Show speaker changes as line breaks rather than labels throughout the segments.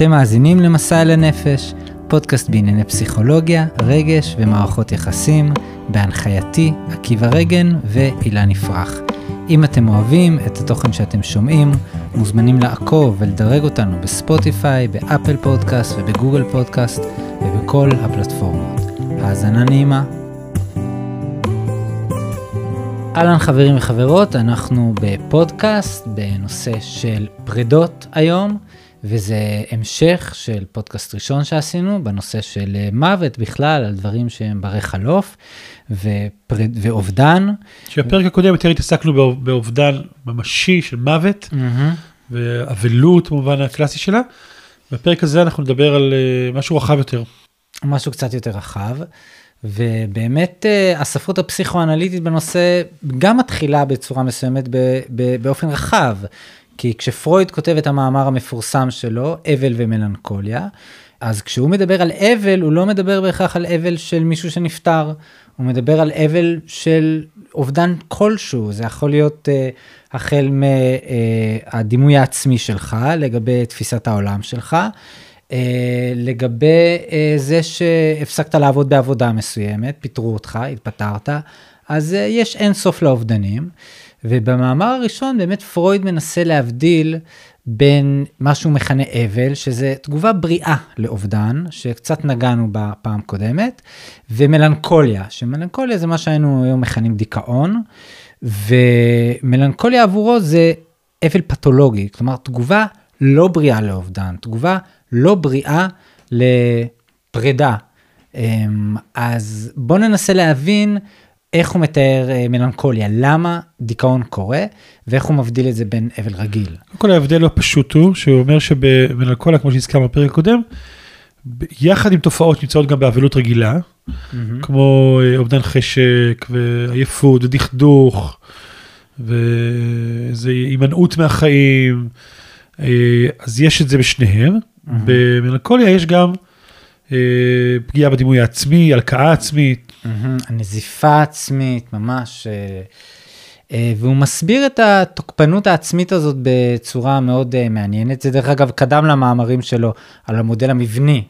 אתם מאזינים למסע אל הנפש, פודקאסט בענייני פסיכולוגיה, רגש ומערכות יחסים, בהנחייתי עקיבא רגן ואילן יפרח. אם אתם אוהבים את התוכן שאתם שומעים, מוזמנים לעקוב ולדרג אותנו בספוטיפיי, באפל פודקאסט ובגוגל פודקאסט ובכל הפלטפורמות. האזנה נעימה. אהלן חברים וחברות, אנחנו בפודקאסט בנושא של פרידות היום, וזה המשך של פודקאסט ראשון שעשינו בנושא של אה, מוות בכלל, על דברים שהם ברי חלוף ופריד, ואובדן.
שבפרק הקודם יותר התעסקנו באובדן ממשי של מוות,
Mm-hmm.
ואבלות במובן הקלאסי שלה. בפרק הזה אנחנו נדבר על אה, משהו רחב יותר.
משהו קצת יותר רחב. ובאמת אה, הספרות הפסיכואנליטית בנושא גם מתחילה בצורה מסוימת ב- ב- באופן רחב. כי כשפרויד כותב את המאמר המפורסם שלו, אבל ומלנכוליה, אז כשהוא מדבר על אבל, הוא לא מדבר בהכרח על אבל של מישהו שנפטר, הוא מדבר על אבל של אובדן כלשהו, זה יכול להיות uh, החל מהדימוי העצמי שלך, לגבי תפיסת העולם שלך, uh, לגבי uh, זה שהפסקת לעבוד בעבודה מסוימת, פיטרו אותך, התפטרת, אז uh, יש אין סוף לאובדנים. ובמאמר הראשון באמת פרויד מנסה להבדיל בין מה שהוא מכנה אבל, שזה תגובה בריאה לאובדן, שקצת נגענו בפעם קודמת, ומלנכוליה, שמלנכוליה זה מה שהיינו היום מכנים דיכאון, ומלנכוליה עבורו זה אבל פתולוגי, כלומר תגובה לא בריאה לאובדן, תגובה לא בריאה לפרידה. אמ, אז בואו ננסה להבין איך הוא מתאר אה, מלנכוליה, למה דיכאון קורה, ואיך הוא מבדיל את זה בין אבל רגיל.
כל ההבדל הפשוט הוא שהוא אומר שבמלנכוליה, כמו שהזכרנו בפרק הקודם, יחד עם תופעות נמצאות גם באבלות רגילה, כמו אה, אובדן חשק ועייפות ודכדוך, ואיזה הימנעות מהחיים, אה, אז יש את זה בשניהם. במלנכוליה יש גם פגיעה בדימוי העצמי, הלקאה עצמית,
הנזיפה העצמית, ממש. אה, אה, והוא מסביר את התוקפנות העצמית הזאת בצורה מאוד אה, מעניינת. זה דרך אגב קדם למאמרים שלו על המודל המבני.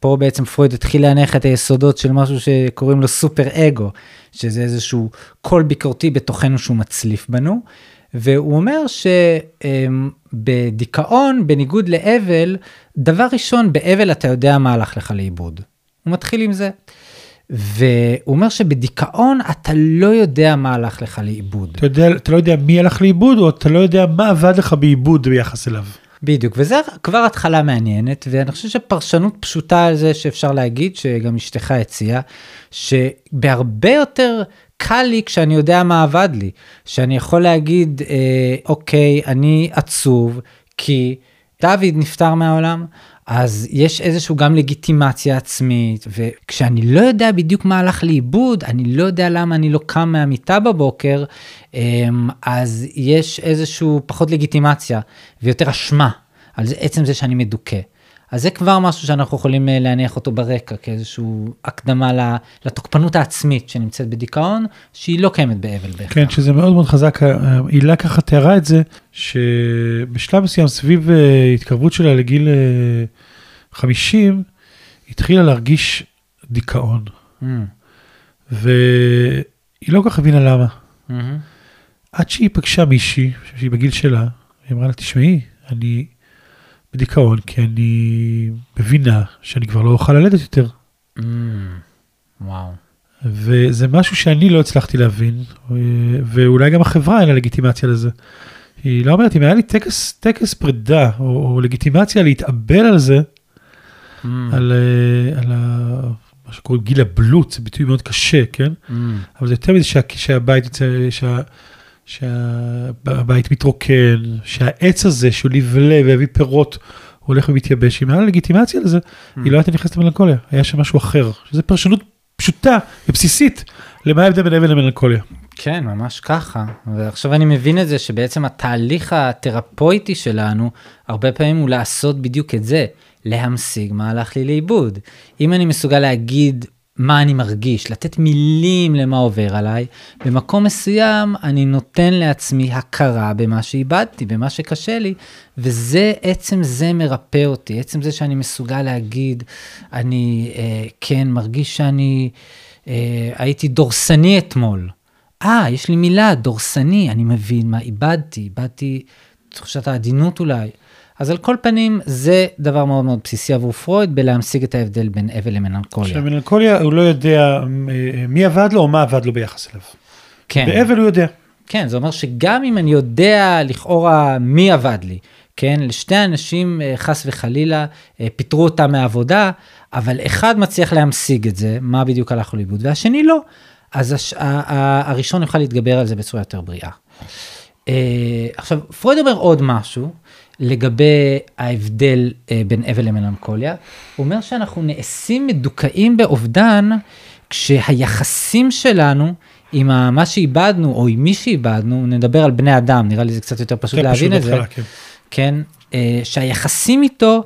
פה בעצם פרויד התחיל להניח את היסודות של משהו שקוראים לו סופר אגו, שזה איזשהו קול ביקורתי בתוכנו שהוא מצליף בנו. והוא אומר שבדיכאון, בניגוד לאבל, דבר ראשון, באבל אתה יודע מה הלך לך לאיבוד. הוא מתחיל עם זה. והוא אומר שבדיכאון אתה לא יודע מה הלך לך לאיבוד.
אתה, יודע, אתה לא יודע מי הלך לאיבוד, או אתה לא יודע מה עבד לך באיבוד ביחס אליו.
בדיוק, וזה כבר התחלה מעניינת, ואני חושב שפרשנות פשוטה על זה שאפשר להגיד, שגם אשתך הציעה, שבהרבה יותר קל לי כשאני יודע מה עבד לי, שאני יכול להגיד, אה, אוקיי, אני עצוב, כי דוד נפטר מהעולם, אז יש איזשהו גם לגיטימציה עצמית, וכשאני לא יודע בדיוק מה הלך לאיבוד, אני לא יודע למה אני לא קם מהמיטה בבוקר, אמ, אז יש איזשהו פחות לגיטימציה ויותר אשמה על עצם זה שאני מדוכא. אז זה כבר משהו שאנחנו יכולים אה, להניח אותו ברקע כאיזשהו הקדמה לתוקפנות העצמית שנמצאת בדיכאון, שהיא לא קיימת באבל בהכרח.
כן, שזה מאוד מאוד חזק, ה- הילה ככה תיארה את זה, שבשלב מסוים סביב אה, התקרבות שלה לגיל אה, 50, התחילה להרגיש דיכאון,
Mm,
והיא לא כל כך הבינה למה.
מהמם.
עד שהיא פגשה מישהי, שהיא בגיל שלה, היא אמרה לה, תשמעי, אני בדיכאון, כי אני מבינה שאני כבר לא אוכל ללדת יותר.
Mm, וואו.
וזה משהו שאני לא הצלחתי להבין, אה, ואולי גם החברה אין לה לגיטימציה לזה. היא לא אומרת, אם היה לי טקס, טקס פרידה, או, או לגיטימציה להתאבל על זה,
Mm,
על, אה, על ה, מה שקוראים גיל הבלוט, זה ביטוי מאוד קשה, כן?
mm,
אבל זה יותר מזה שה, שהבית יוצא, שה, שהבית מתרוקן, שהעץ הזה שהוא נבלה והביא פירות, הוא הולך ומתייבש. אם היה לה לגיטימציה לזה, היא לא הייתה נכנסת למלנכוליה, היה שם משהו אחר. שזו פרשנות פשוטה ובסיסית למה ההבדל בין אבל למלנכוליה.
כן, ממש ככה. ועכשיו אני מבין את זה שבעצם התהליך התרפויטי שלנו, הרבה פעמים הוא לעשות בדיוק את זה, להמשיג מה הלך לי לאיבוד. אם אני מסוגל להגיד מה אני מרגיש, לתת מילים למה עובר עליי, במקום מסוים אני נותן לעצמי הכרה במה שאיבדתי, במה שקשה לי, וזה, עצם זה מרפא אותי, עצם זה שאני מסוגל להגיד, אני אה, כן מרגיש שאני אה, הייתי דורסני אתמול. אה, יש לי מילה, דורסני, אני מבין מה איבדתי, איבדתי תחושת העדינות אולי. אז על כל פנים, זה דבר מאוד מאוד בסיסי עבור פרויד בלהמשיג את ההבדל בין אבל למלנכוליה.
שמלנכוליה הוא לא יודע אה, מי עבד לו או מה עבד לו ביחס אליו.
כן.
באבל הוא יודע.
כן, זה אומר שגם אם אני יודע לכאורה מי עבד לי, כן, לשתי אנשים אה, חס וחלילה אה, פיטרו אותם מהעבודה, אבל אחד מצליח להמשיג את זה, מה בדיוק הלך לו לאיבוד, והשני לא. אז הש... הראשון יוכל להתגבר על זה בצורה יותר בריאה. עכשיו, פרויד אומר עוד משהו, לגבי ההבדל אה, בין אבל למלנכוליה. הוא אומר שאנחנו נעשים מדוכאים באובדן כשהיחסים שלנו עם מה שאיבדנו או עם מי שאיבדנו, נדבר על בני אדם, נראה לי זה קצת יותר פשוט להבין את זה. כן. כן, אה, שהיחסים איתו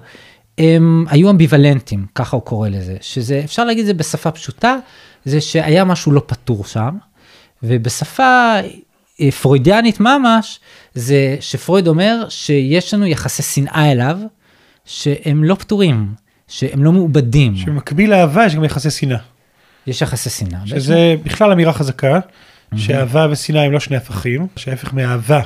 הם היו אמביוולנטיים, ככה הוא קורא לזה, שזה, אפשר להגיד את זה בשפה פשוטה, זה שהיה משהו לא פתור שם, ובשפה פרוידיאנית ממש, זה שפרויד אומר שיש לנו יחסי שנאה אליו, שהם לא פתורים, שהם לא מעובדים.
שבמקביל לאהבה יש גם יחסי שנאה.
יש יחסי שנאה.
שזה בעצם. בכלל אמירה חזקה, mm-hmm. שאהבה ושנאה הם לא שני הפכים, שההפך מאהבה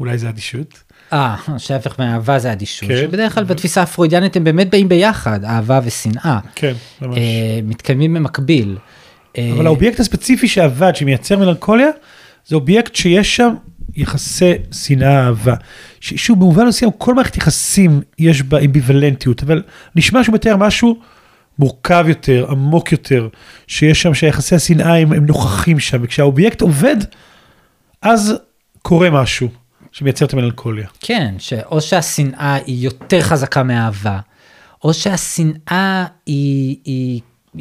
אולי זה אדישות.
אה, שההפך מאהבה זה אדישות. כן. שבדרך כלל בתפיסה הפרוידיאנית הם באמת באים ביחד, אהבה ושנאה.
כן, ממש. אה,
מתקיימים במקביל.
אבל אה, האובייקט הספציפי שעבד, שמייצר מלנכוליה, זה אובייקט שיש שם יחסי שנאה אהבה. שוב, במובן מסוים, כל מערכת יחסים יש בה אמביוולנטיות, אבל נשמע שהוא מתאר משהו מורכב יותר, עמוק יותר, שיש שם, שיחסי השנאה הם, הם נוכחים שם, וכשהאובייקט עובד, אז קורה משהו שמייצר את המלנכוליה.
כן, שאו שהשנאה היא יותר חזקה מאהבה, או שהשנאה היא, היא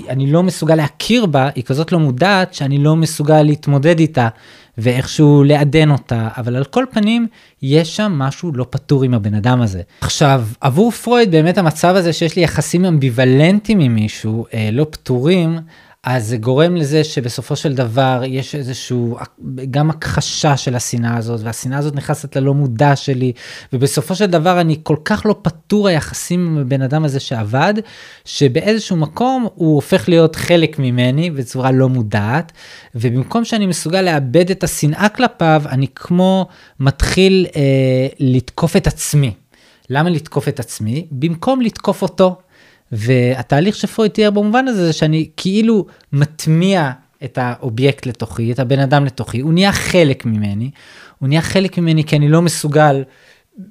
אני לא מסוגל להכיר בה, היא כזאת לא מודעת, שאני לא מסוגל להתמודד איתה ואיכשהו לעדן אותה, אבל על כל פנים, יש שם משהו לא פתור עם הבן אדם הזה. עכשיו, עבור פרויד באמת המצב הזה שיש לי יחסים אמביוולנטיים עם מישהו, אה, לא פתורים, אז זה גורם לזה שבסופו של דבר יש איזשהו, גם הכחשה של השנאה הזאת, והשנאה הזאת נכנסת ללא מודע שלי, ובסופו של דבר אני כל כך לא פטור היחסים עם הבן אדם הזה שעבד, שבאיזשהו מקום הוא הופך להיות חלק ממני בצורה לא מודעת, ובמקום שאני מסוגל לאבד את השנאה כלפיו, אני כמו מתחיל אה, לתקוף את עצמי. למה לתקוף את עצמי? במקום לתקוף אותו. והתהליך שפרויד תיאר במובן הזה זה שאני כאילו מטמיע את האובייקט לתוכי, את הבן אדם לתוכי, הוא נהיה חלק ממני, הוא נהיה חלק ממני כי אני לא מסוגל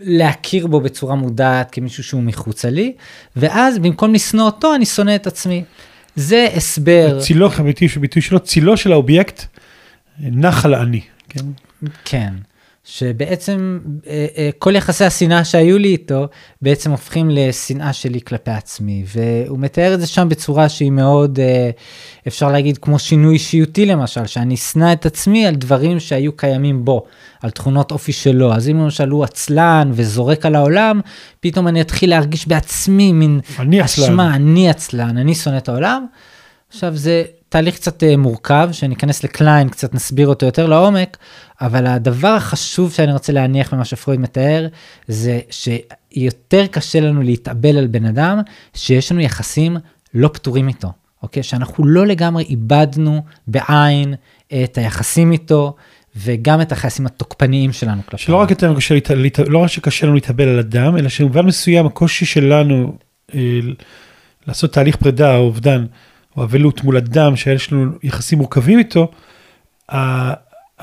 להכיר בו בצורה מודעת כמישהו שהוא מחוצה לי, ואז במקום לשנוא אותו אני שונא את עצמי. זה הסבר.
צילו, הביטוי, ביטוי שלו, צילו של האובייקט נח על אני. כן.
כן. שבעצם אה, אה, כל יחסי השנאה שהיו לי איתו בעצם הופכים לשנאה שלי כלפי עצמי. והוא מתאר את זה שם בצורה שהיא מאוד אה, אפשר להגיד כמו שינוי אישיותי למשל שאני אשנא את עצמי על דברים שהיו קיימים בו על תכונות אופי שלו. אז אם למשל הוא עצלן וזורק על העולם פתאום אני אתחיל להרגיש בעצמי מין
אני אשמה
אני עצלן אני שונא את העולם. עכשיו זה תהליך קצת מורכב שניכנס לקליין קצת נסביר אותו יותר לעומק אבל הדבר החשוב שאני רוצה להניח ממה שפרויד מתאר, זה שיותר קשה לנו להתאבל על בן אדם, שיש לנו יחסים לא פתורים איתו, אוקיי? שאנחנו לא לגמרי איבדנו בעין את היחסים איתו, וגם את היחסים התוקפניים שלנו.
שלא רק, יותר קשה, לא רק שקשה לנו להתאבל על אדם, אלא שבמובן מסוים הקושי שלנו אה, לעשות תהליך פרידה או אובדן, או אבלות מול אדם שיש לנו יחסים מורכבים איתו,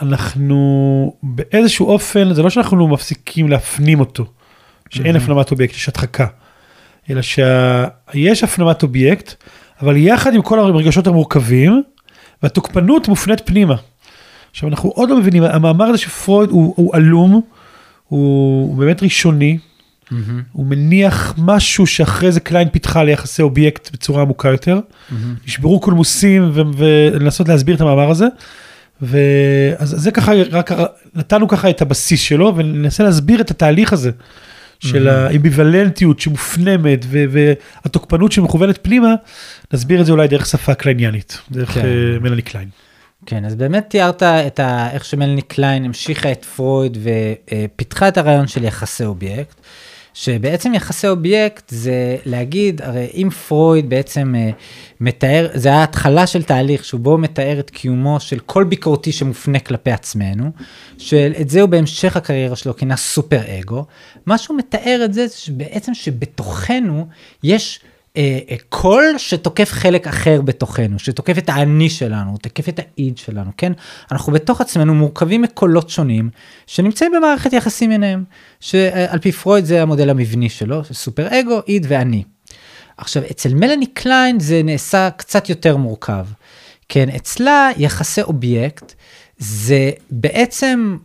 אנחנו באיזשהו אופן, זה לא שאנחנו מפסיקים להפנים אותו, שאין mm-hmm. הפנמת אובייקט, יש הדחקה, אלא שיש הפנמת אובייקט, אבל יחד עם כל הרגשות המורכבים, והתוקפנות מופנית פנימה. עכשיו אנחנו עוד לא מבינים, המאמר הזה של פרויד הוא, הוא עלום, הוא, הוא באמת ראשוני, mm-hmm. הוא מניח משהו שאחרי זה קליין פיתחה יחסי אובייקט בצורה עמוקה יותר, mm-hmm. נשברו קולמוסים ולנסות להסביר את המאמר הזה. ואז זה ככה, רק נתנו ככה את הבסיס שלו וננסה להסביר את התהליך הזה של
Mhm.
האמביוולנטיות שמופנמת ו- והתוקפנות שמכוונת פנימה, נסביר את זה אולי דרך שפה קליינית, דרך
כן.
אה, מלאני קליין.
כן, אז באמת תיארת את ה... איך שמלני קליין המשיכה את פרויד ופיתחה את הרעיון של יחסי אובייקט, שבעצם יחסי אובייקט זה להגיד, הרי אם פרויד בעצם אה, מתאר, זה היה התחלה של תהליך שבו הוא מתאר את קיומו של קול ביקורתי שמופנה כלפי עצמנו, שאת זה הוא בהמשך הקריירה שלו כינה סופר אגו, מה שהוא מתאר את זה, זה שבעצם שבתוכנו יש... אה, אה, קול שתוקף חלק אחר בתוכנו, שתוקף את האני שלנו, תוקף את האיד שלנו, כן? אנחנו בתוך עצמנו מורכבים מקולות שונים, שנמצאים במערכת יחסים ביניהם, שעל פי פרויד זה המודל המבני שלו, סופר אגו, איד ואני. עכשיו, אצל מלאני קליין זה נעשה קצת יותר מורכב. כן, אצלה יחסי אובייקט זה בעצם,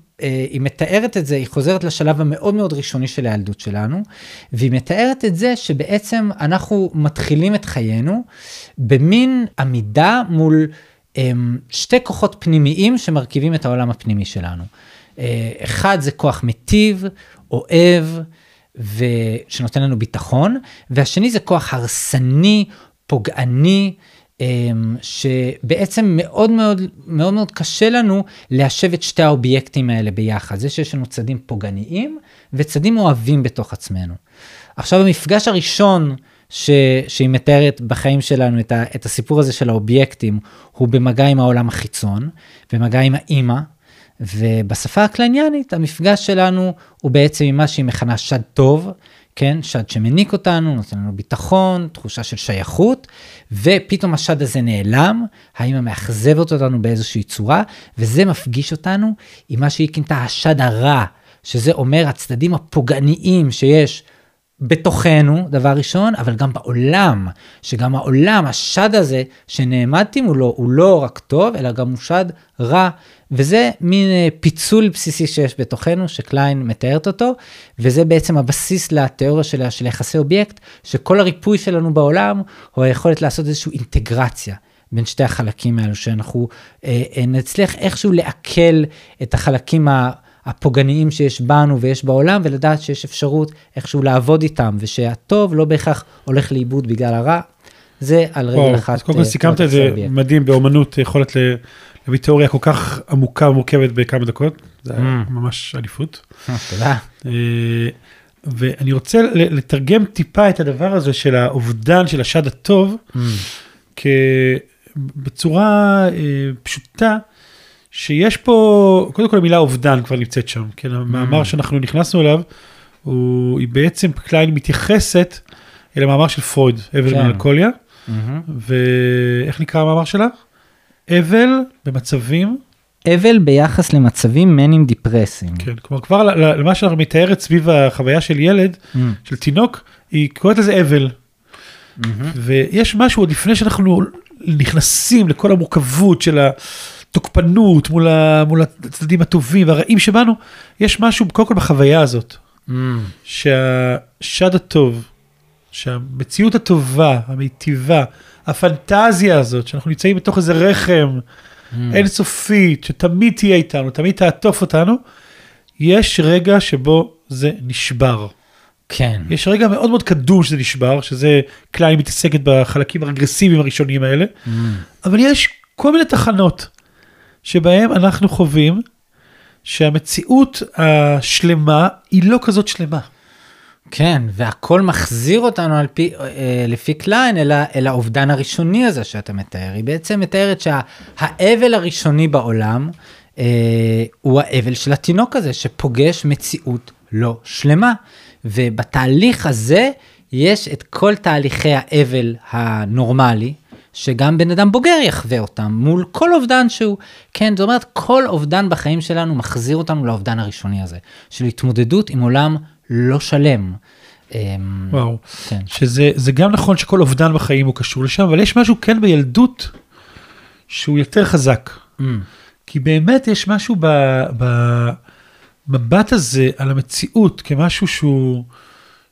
היא מתארת את זה, היא חוזרת לשלב המאוד מאוד ראשוני של הילדות שלנו, והיא מתארת את זה שבעצם אנחנו מתחילים את חיינו במין עמידה מול אה, שתי כוחות פנימיים שמרכיבים את העולם הפנימי שלנו. אה, אחד זה כוח מטיב, אוהב, ושנותן לנו ביטחון, והשני זה כוח הרסני, פוגעני, אמ, שבעצם מאוד מאוד מאוד מאוד קשה לנו ליישב את שתי האובייקטים האלה ביחד. זה שיש לנו צדים פוגעניים וצדים אוהבים בתוך עצמנו. עכשיו המפגש הראשון ש, שהיא מתארת בחיים שלנו את, ה, את הסיפור הזה של האובייקטים, הוא במגע עם העולם החיצון, במגע עם האימא, ובשפה הקלניאנית המפגש שלנו הוא בעצם עם מה שהיא מכנה שד טוב, כן, שד שמניק אותנו, נותן לנו ביטחון, תחושה של שייכות, ופתאום השד הזה נעלם, האמא מאכזבת אותנו באיזושהי צורה, וזה מפגיש אותנו עם מה שהיא כינתה השד הרע, שזה אומר הצדדים הפוגעניים שיש בתוכנו, דבר ראשון, אבל גם בעולם, שגם העולם, השד הזה שנעמדתי מולו, הוא לא רק טוב, אלא גם הוא שד רע, וזה מין אה, פיצול בסיסי שיש בתוכנו, שקליין מתארת אותו, וזה בעצם הבסיס לתיאוריה של, של יחסי אובייקט, שכל הריפוי שלנו בעולם הוא היכולת לעשות איזושהי אינטגרציה. בין שתי החלקים האלו, שאנחנו אה, אה, נצליח איכשהו לעכל את החלקים ה... הפוגעניים שיש בנו ויש בעולם, ולדעת שיש אפשרות איכשהו לעבוד איתם, ושהטוב לא בהכרח הולך לאיבוד בגלל הרע. זה על רגל אחת.
אז קודם כל
אה,
סיכמת
תיאוריית
את זה. מדהים באומנות, יכולת ל- להביא תיאוריה כל כך עמוקה ומורכבת בכמה דקות, זה היה
Mm.
ממש אליפות.
אה, תודה.
אה, ואני רוצה לתרגם טיפה את הדבר הזה של האובדן של השד הטוב,
Mm,
בצורה אה, פשוטה, שיש פה, קודם כל המילה אובדן כבר נמצאת שם, כן, המאמר שאנחנו נכנסנו אליו, הוא, היא בעצם, קליין מתייחסת אל המאמר של פרויד, אבל
כן.
מלנכוליה,
מהמם.
ואיך נקרא המאמר שלה? אבל במצבים,
אבל ביחס למצבים מנים דיפרסיים.
כן, כלומר כבר למה שאנחנו מתארת סביב החוויה של ילד,
Mm,
של תינוק, היא קוראת לזה אבל.
מהמם.
ויש משהו עוד לפני שאנחנו נכנסים לכל המורכבות של התוקפנות מול, ה, מול הצדדים הטובים והרעים שבנו, יש משהו קודם כל בחוויה הזאת,
Mm,
שהשד הטוב, שהמציאות הטובה, המיטיבה, הפנטזיה הזאת, שאנחנו נמצאים בתוך איזה רחם
mm.
אינסופית, שתמיד תהיה איתנו, תמיד תעטוף אותנו, יש רגע שבו זה נשבר.
כן.
יש רגע מאוד מאוד קדום שזה נשבר, שזה קליין מתעסקת בחלקים הרגרסיביים הראשונים האלה,
Mm,
אבל יש כל מיני תחנות שבהם אנחנו חווים שהמציאות השלמה היא לא כזאת שלמה.
כן, והכל מחזיר אותנו על פי, אה, לפי קליין אל, אל האובדן הראשוני הזה שאתה מתאר. היא בעצם מתארת שהאבל הראשוני בעולם אה, הוא האבל של התינוק הזה שפוגש מציאות לא שלמה. ובתהליך הזה יש את כל תהליכי האבל הנורמלי, שגם בן אדם בוגר יחווה אותם מול כל אובדן שהוא. כן, זאת אומרת, כל אובדן בחיים שלנו מחזיר אותנו לאובדן הראשוני הזה, של התמודדות עם עולם לא שלם. אמ,
וואו.
כן.
שזה זה גם נכון שכל אובדן בחיים הוא קשור לשם, אבל יש משהו כן בילדות שהוא יותר חזק.
אמ,
כי באמת יש משהו במבט הזה על המציאות כמשהו שהוא,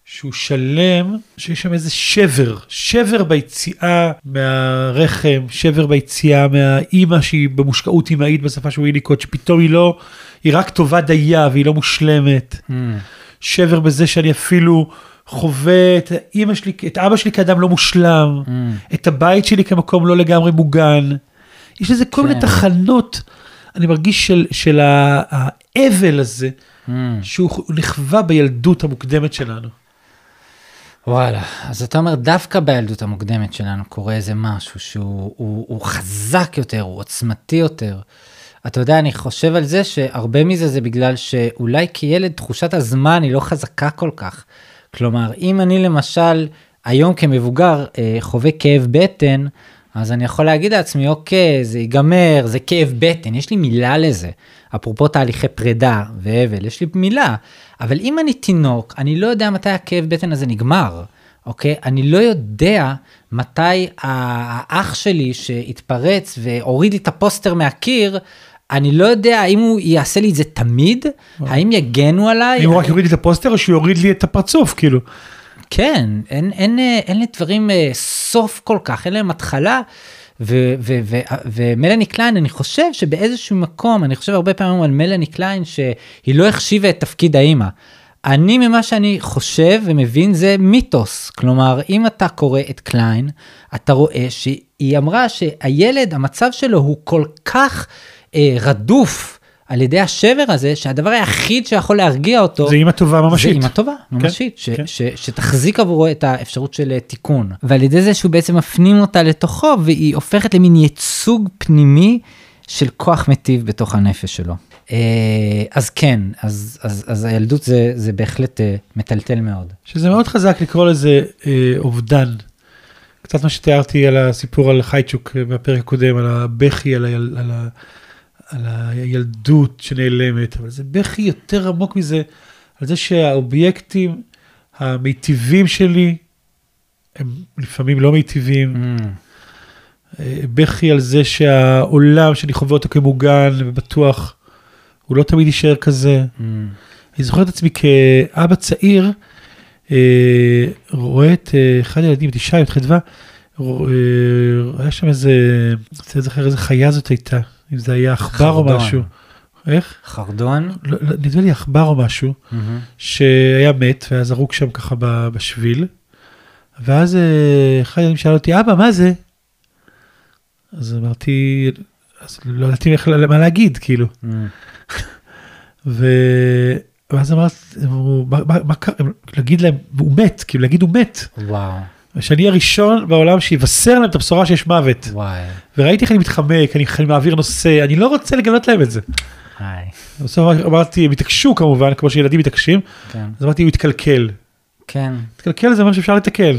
שהוא שלם, שיש שם איזה שבר, שבר ביציאה מהרחם, שבר ביציאה מהאימא שהיא במושקעות אימהית בשפה של ויניקוט, שפתאום היא לא, היא רק טובה דייה והיא לא מושלמת.
אמ,
שבר בזה שאני אפילו חווה את אמא שלי, את אבא שלי כאדם לא מושלם,
Mm.
את הבית שלי כמקום לא לגמרי מוגן. יש לזה כל מיני
כן.
תחנות, אני מרגיש של, של האבל הזה,
Mm.
שהוא נחווה בילדות המוקדמת שלנו.
וואלה, אז אתה אומר דווקא בילדות המוקדמת שלנו קורה איזה משהו שהוא הוא, הוא חזק יותר, הוא עוצמתי יותר. אתה יודע, אני חושב על זה שהרבה מזה זה בגלל שאולי כילד תחושת הזמן היא לא חזקה כל כך. כלומר, אם אני למשל היום כמבוגר אה, חווה כאב בטן, אז אני יכול להגיד לעצמי, אוקיי, זה ייגמר, זה כאב בטן, יש לי מילה לזה. אפרופו תהליכי פרידה ואבל, יש לי מילה. אבל אם אני תינוק, אני לא יודע מתי הכאב בטן הזה נגמר, אוקיי? אני לא יודע מתי האח שלי שהתפרץ והוריד לי את הפוסטר מהקיר, אני לא יודע האם הוא יעשה לי את זה תמיד, האם יגנו עליי.
אם הוא רק יוריד לי את הפוסטר או שהוא יוריד לי את הפרצוף, כאילו.
כן, אין, אין, אה, אין לדברים אה, סוף כל כך, אין להם התחלה. ו- ומלאני קליין, אני חושב שבאיזשהו מקום, אני חושב הרבה פעמים על מלאני קליין, שהיא לא החשיבה את תפקיד האימא. אני ממה שאני חושב ומבין זה מיתוס. כלומר, אם אתה קורא את קליין, אתה רואה שהיא אמרה שהילד, המצב שלו הוא כל כך אה, רדוף על ידי השבר הזה, שהדבר היחיד שיכול להרגיע אותו,
זה אימא טובה ממשית.
זה אימא טובה, ממשית, ש,
כן.
ש, שתחזיק עבורו את האפשרות של אה, תיקון. ועל ידי זה שהוא בעצם מפנים אותה לתוכו, והיא הופכת למין ייצוג פנימי של כוח מטיב בתוך הנפש שלו. אה, אז כן, אז, אז, אז הילדות זה, זה בהחלט אה, מטלטל מאוד.
שזה מאוד חזק לקרוא לזה אה, אובדן. קצת מה שתיארתי על הסיפור על חייצ'וק בפרק הקודם, על הבכי, על, היל, על, ה, על הילדות שנעלמת, אבל זה בכי יותר עמוק מזה, על זה שהאובייקטים המיטיבים שלי, הם לפעמים לא מיטיבים.
Mm,
אה, בכי על זה שהעולם שאני חווה אותו כמוגן ובטוח, הוא לא תמיד יישאר כזה.
mm,
אני זוכר את עצמי כאבא צעיר, אה, רואה את אה, אחד הילדים, את ישי, את חדווה, אה, היה שם איזה, אני רוצה לזכר איזה חיה זאת הייתה, אם זה היה עכבר או. משהו. איך?
חרדון.
לא, לא, נדמה לי עכבר או משהו. שהיה מת והיה זרוק שם ככה בשביל, ואז אה, אחד הילדים שאל אותי, אבא, מה זה? אז אמרתי, אז לא ידעתי איך- מה להגיד, כאילו.
Mm,
ו... ואז אמרת, הם אמרו, מה, מה, להגיד להם, הוא מת, כאילו להגיד הוא מת.
וואו,
שאני הראשון בעולם שיבשר להם את הבשורה שיש מוות.
וואי,
וראיתי איך אני מתחמק, אני, אני מעביר נושא, אני לא רוצה לגלות להם את זה.
היי,
בסוף אמרתי, הם התעקשו כמובן, כמו שילדים מתעקשים,
כן,
אז אמרתי, הוא התקלקל.
כן,
התקלקל זה מה שאפשר לתקן,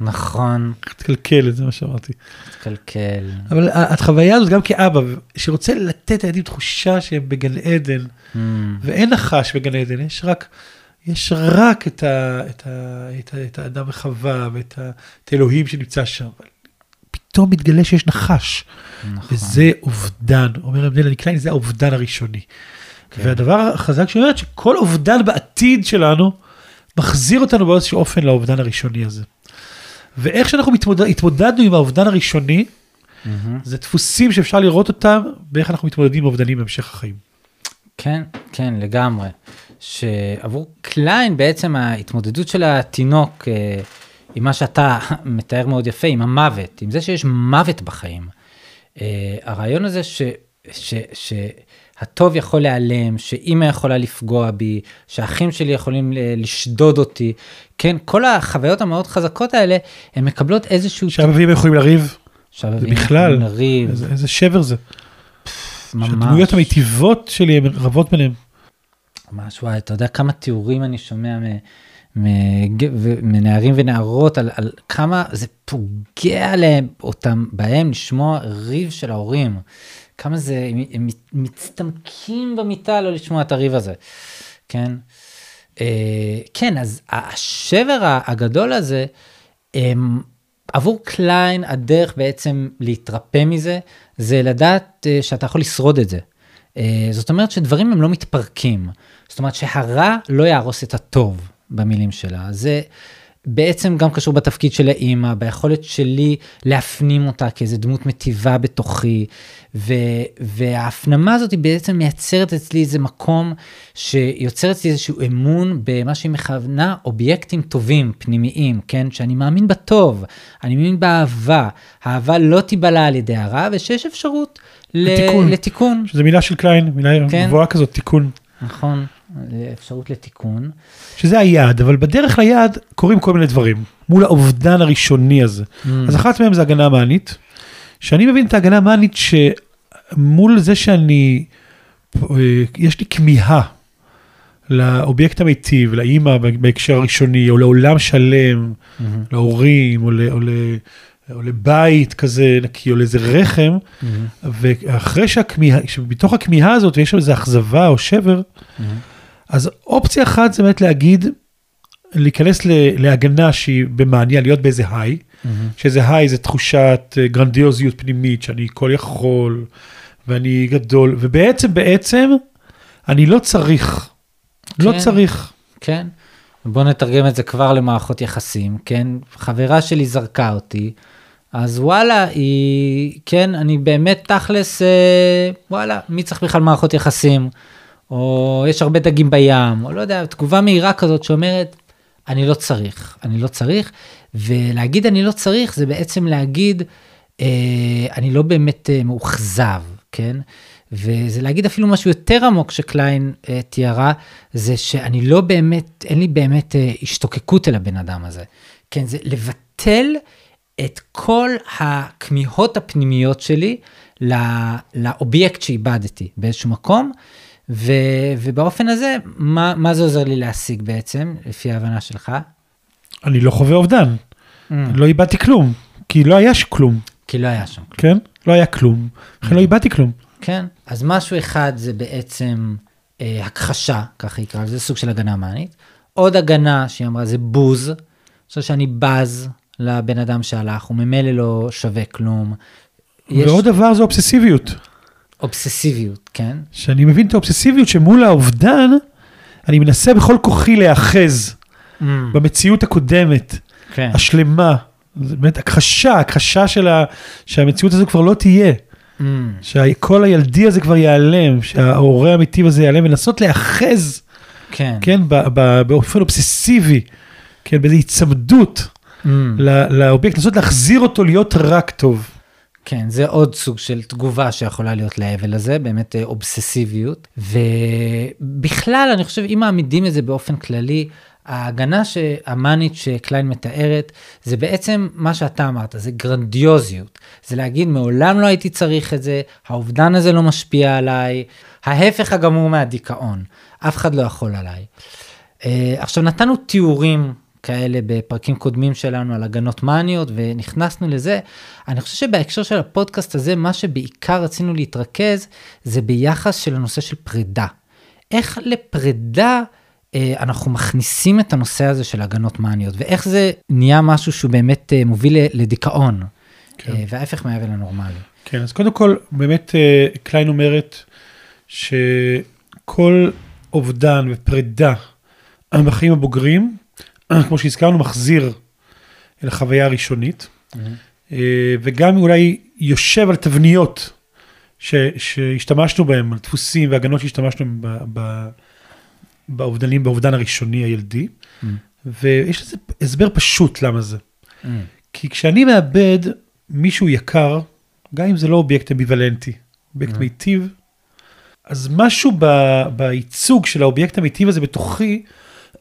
נכון,
התקלקל, זה מה שאמרתי.
תקלקל.
אבל החוויה הזאת גם כאבא, שרוצה לתת לילדים תחושה שהם בגן עדן,
Mm,
ואין נחש בגן עדן, יש רק, יש רק את, ה, את, ה, את, ה, את האדם וחווה ואת ה, את האלוהים שנמצא שם. אבל פתאום מתגלה שיש נחש,
נכון.
וזה אובדן. אומר דלני קליין, זה האובדן הראשוני.
כן.
והדבר החזק שהיא אומרת, שכל אובדן בעתיד שלנו, מחזיר אותנו באיזשהו אופן לאובדן הראשוני הזה. ואיך שאנחנו מתמודד, התמודדנו עם האובדן הראשוני,
מהמם.
זה דפוסים שאפשר לראות אותם באיך אנחנו מתמודדים עם אובדנים בהמשך החיים.
כן, כן, לגמרי. שעבור קליין בעצם ההתמודדות של התינוק אה, עם מה שאתה מתאר מאוד יפה, עם המוות, עם זה שיש מוות בחיים. אה, הרעיון הזה ש, ש, שהטוב יכול להיעלם, שאימא יכולה לפגוע בי, שהאחים שלי יכולים ל- לשדוד אותי, כן, כל החוויות המאוד חזקות האלה, הן מקבלות איזשהו...
שהאביבים יכולים לריב, זה בכלל,
לריב,
איזה, איזה שבר זה.
ממש.
שהדמויות המיטיבות שלי הן רבות ביניהם.
ממש וואי, אתה יודע כמה תיאורים אני שומע מנערים ונערות על, על כמה זה פוגע עליהם, אותם, בהם לשמוע ריב של ההורים. כמה זה, הם, הם מצטמקים במיטה לא לשמוע את הריב הזה, כן? אה, כן, אז השבר הגדול הזה, הם, עבור קליין הדרך בעצם להתרפא מזה, זה לדעת אה, שאתה יכול לשרוד את זה. אה, זאת אומרת שדברים הם לא מתפרקים. זאת אומרת שהרע לא יהרוס את הטוב במילים שלה. זה, בעצם גם קשור בתפקיד של האימא, ביכולת שלי להפנים אותה כאיזה דמות מטיבה בתוכי, ו, וההפנמה הזאת היא בעצם מייצרת אצלי איזה מקום שיוצר אצלי איזשהו אמון במה שהיא מכוונה אובייקטים טובים, פנימיים, כן? שאני מאמין בטוב, אני מאמין באהבה, האהבה לא תיבלע על ידי הרע, ושיש אפשרות
לתיקון.
לתיקון.
שזה מילה של קליין, מילה
כן.
גבוהה כזאת, תיקון.
נכון, אפשרות לתיקון.
שזה היעד, אבל בדרך ליעד קורים כל מיני דברים, מול האובדן הראשוני הזה.
Mm.
אז אחת מהן זה הגנה מאנית, שאני מבין את ההגנה המאנית שמול זה שאני, אה, יש לי כמיהה לאובייקט המיטיב, לאימא בהקשר הראשוני, או לעולם שלם,
Mm-hmm.
להורים, או, ל, או, ל, או לבית כזה נקי, או לאיזה רחם,
Mm-hmm.
ואחרי שהכמיהה, שבתוך הכמיהה הזאת יש שם איזו אכזבה או שבר,
Mm-hmm.
אז אופציה אחת זה באמת להגיד, להיכנס להגנה שהיא במאניה, להיות באיזה היי,
Mm-hmm.
שאיזה היי זה תחושת אה, גרנדיוזיות פנימית, שאני כל יכול, ואני גדול, ובעצם, בעצם, אני לא צריך, לא
כן.
צריך.
כן. בוא נתרגם את זה כבר למערכות יחסים, כן? חברה שלי זרקה אותי, אז וואלה, היא, כן, אני באמת תכלס, אה, וואלה, מי צריך בכלל מערכות יחסים? או יש הרבה דגים בים, או לא יודע, תגובה מהירה כזאת שאומרת, אני לא צריך, אני לא צריך, ולהגיד אני לא צריך זה בעצם להגיד, אה, אני לא באמת אה, מאוכזב, כן? וזה להגיד אפילו משהו יותר עמוק שקליין אה, תיארה, זה שאני לא באמת, אין לי באמת אה, השתוקקות אל הבן אדם הזה. כן, זה לבטל את כל הכמיהות הפנימיות שלי לא, לאובייקט שאיבדתי באיזשהו מקום, ו, ובאופן הזה, מה, מה זה עוזר לי להשיג בעצם, לפי ההבנה שלך?
אני לא חווה אובדן,
Mm.
לא איבדתי כלום, כי לא היה כלום,
כי לא היה שם.
כן? לא היה כלום, לכן לא איבדתי כלום.
כן, אז משהו אחד זה בעצם אה, הכחשה, ככה יקרא לזה, סוג של הגנה מאנית. עוד הגנה שהיא אמרה זה בוז, אני חושב שאני בז לבן אדם שהלך, הוא ממילא לא שווה כלום. יש
ועוד דבר זה אובססיביות.
אובססיביות, כן?
שאני מבין את האובססיביות שמול האובדן, אני מנסה בכל כוחי להיאחז במציאות הקודמת,
כן.
השלמה. זה באמת הכחשה, הכחשה של ה... שהמציאות הזו כבר לא תהיה,
Mm,
שכל הילדי הזה כבר ייעלם, שההורה האמיתי הזה ייעלם, ולנסות להיאחז,
כן.
כן, ב- ב- באופן אובססיבי, כן, באיזו היצמדות
Mm,
ל- לאובייקט, לנסות להחזיר אותו להיות רק טוב.
כן, זה עוד סוג של תגובה שיכולה להיות להבל הזה, באמת אה, אובססיביות. ובכלל, אני חושב, אם מעמידים את זה באופן כללי, ההגנה המאנית שקליין מתארת, זה בעצם מה שאתה אמרת, זה גרנדיוזיות. זה להגיד, מעולם לא הייתי צריך את זה, האובדן הזה לא משפיע עליי, ההפך הגמור מהדיכאון, אף אחד לא יכול עליי. אה, עכשיו, נתנו תיאורים כאלה בפרקים קודמים שלנו על הגנות מאניות ונכנסנו לזה. אני חושב שבהקשר של הפודקאסט הזה, מה שבעיקר רצינו להתרכז זה ביחס של הנושא של פרידה. איך לפרידה אה, אנחנו מכניסים את הנושא הזה של הגנות מאניות, ואיך זה נהיה משהו שהוא באמת אה, מוביל לדיכאון,
כן.
אה, וההפך מהאבל הנורמלי.
כן, אז קודם כל, באמת אה, קליין אומרת שכל אובדן ופרידה בחיים הבוגרים, כמו שהזכרנו, מחזיר אל החוויה הראשונית, אה, וגם אולי יושב על תבניות ש, שהשתמשנו בהם, על דפוסים והגנות שהשתמשנו בהם ב- ב- באובדנים, באובדן הראשוני הילדי,
Mm.
ויש לזה הסבר פשוט למה זה.
Mm,
כי כשאני מאבד מישהו יקר, גם אם זה לא אובייקט אמביוולנטי, אובייקט. מיטיב, אז משהו ב- בייצוג של האובייקט המיטיב הזה בתוכי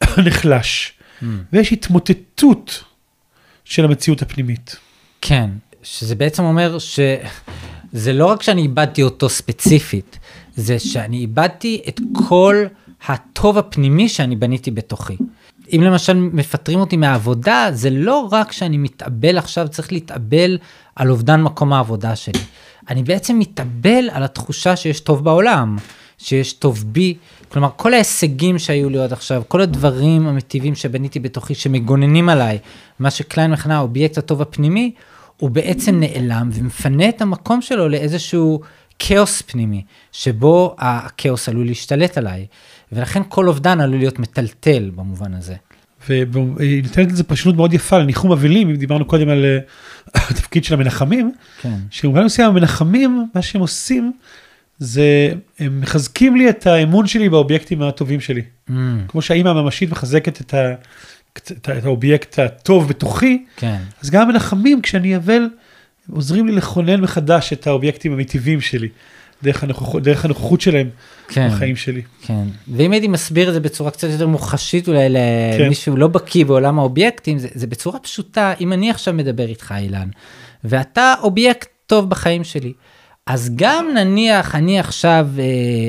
נחלש,
mm.
ויש התמוטטות של המציאות הפנימית.
כן, שזה בעצם אומר שזה לא רק שאני איבדתי אותו ספציפית, זה שאני איבדתי את כל הטוב הפנימי שאני בניתי בתוכי. אם למשל מפטרים אותי מהעבודה, זה לא רק שאני מתאבל עכשיו, צריך להתאבל על אובדן מקום העבודה שלי. אני בעצם מתאבל על התחושה שיש טוב בעולם, שיש טוב בי. כלומר, כל ההישגים שהיו לי עד עכשיו, כל הדברים המיטיבים שבניתי בתוכי, שמגוננים עליי, מה שקליין מכנה האובייקט הטוב הפנימי, הוא בעצם נעלם ומפנה את המקום שלו לאיזשהו כאוס פנימי, שבו הכאוס עלול להשתלט עליי. ולכן כל אובדן עלול להיות מטלטל במובן הזה.
והיא נותנת לזה פרשנות מאוד יפה לניחום אבלים, אם דיברנו קודם על אה, התפקיד של המנחמים,
כן.
שבמובן מסוים המנחמים, מה שהם עושים, זה הם מחזקים לי את האמון שלי באובייקטים הטובים שלי.
Mm,
כמו שהאימא הממשית מחזקת את, ה, את, את האובייקט הטוב בתוכי,
כן.
אז גם המנחמים, כשאני אבל, עוזרים לי לכונן מחדש את האובייקטים המיטיבים שלי, דרך הנוכחות, דרך הנוכחות שלהם
כן.
בחיים שלי.
כן, ואם הייתי מסביר את זה בצורה קצת יותר מוחשית אולי
כן.
למישהו לא בקיא בעולם האובייקטים, זה, זה בצורה פשוטה, אם אני עכשיו מדבר איתך אילן, ואתה אובייקט טוב בחיים שלי, אז גם נניח אני עכשיו, אה,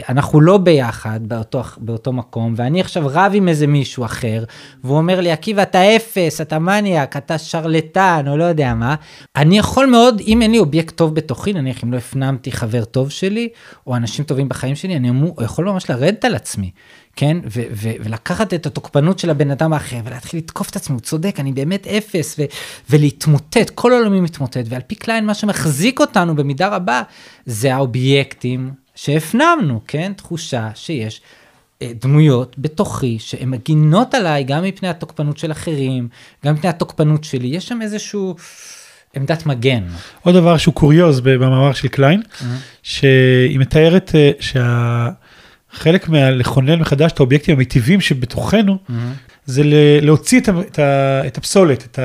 אנחנו לא ביחד באותו, באותו מקום, ואני עכשיו רב עם איזה מישהו אחר, והוא אומר לי, עקיבא, אתה אפס, אתה מניאק, אתה שרלטן, או לא יודע מה, אני יכול מאוד, אם אין לי אובייקט טוב בתוכי, נניח אם לא הפנמתי חבר טוב שלי, או אנשים טובים בחיים שלי, אני יכול ממש לרדת על עצמי, כן? ו- ו- ולקחת את התוקפנות של הבן אדם האחר, ולהתחיל לתקוף את עצמי, הוא צודק, אני באמת אפס, ו- ולהתמוטט, כל העולמי מתמוטט, ועל פי קליין, מה שמחזיק אותנו במידה רבה, זה האובייקטים שהפנמנו, כן? תחושה שיש אה, דמויות בתוכי שהן מגינות עליי גם מפני התוקפנות של אחרים, גם מפני התוקפנות שלי, יש שם איזשהו עמדת מגן.
עוד דבר שהוא קוריוז במאמר של קליין, שהיא מתארת אה, שהחלק מהלכונן מחדש את האובייקטים המיטיבים שבתוכנו, זה ל- להוציא את, את, את הפסולת, את,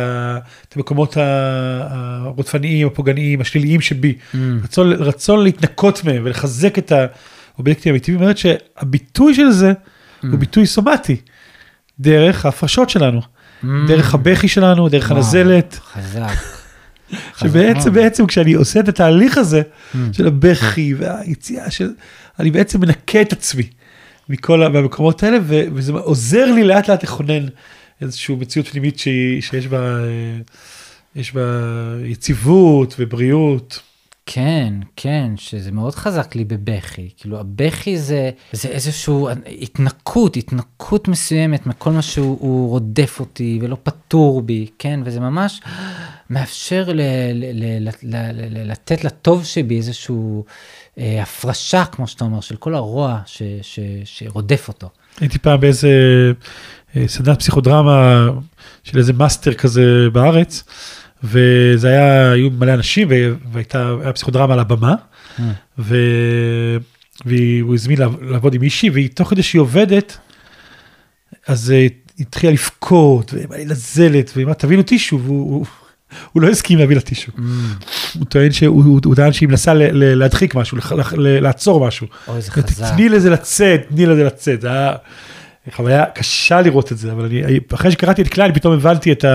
את המקומות הרודפניים, הפוגעניים, השליליים שבי. רצון, רצון להתנקות מהם ולחזק את האובייקטים המיטיביים, אומרת שהביטוי של זה הוא ביטוי סומטי, דרך ההפרשות שלנו, דרך הבכי שלנו, דרך
וואו,
הנזלת,
חזק.
שבעצם
חזק.
בעצם כשאני עושה את התהליך הזה
Mm.
של הבכי והיציאה של, אני בעצם מנקה את עצמי מכל המקומות האלה, ו- וזה עוזר לי לאט לאט לכונן איזושהי מציאות פנימית שהיא, שיש בה, אה, יש בה יציבות ובריאות.
כן, כן, שזה מאוד חזק לי בבכי. כאילו, הבכי זה, זה איזושהי התנקות, התנקות מסוימת מכל מה שהוא הוא רודף אותי ולא פטור בי, כן? וזה ממש מאפשר ל, ל, ל, ל, ל, ל, לתת לטוב שבי איזושהי אה, הפרשה, כמו שאתה אומר, של כל הרוע ש, ש, שרודף אותו. הייתי
פעם באיזה אה, סדנת פסיכודרמה של איזה מאסטר כזה בארץ, וזה היה, היו מלא אנשים, והייתה פסיכודרמה על הבמה, ו... והוא הזמין לעב- לעבוד עם מישהי, והיא תוך כדי שהיא עובדת, אז אה, היא התחילה לבכות, ולזלת, והיא אמרה, תביאו טישו, והוא הוא, לא הסכים להביא לה טישו. הוא טוען שהוא הוא- הוא טען שהיא מנסה להדחיק משהו, לעצור משהו.
אוי, זה חזק.
תני לזה לצאת, תני לזה לצאת. זה היה חוויה קשה לראות את זה, אבל אני, אחרי שקראתי את קליין, פתאום הבנתי את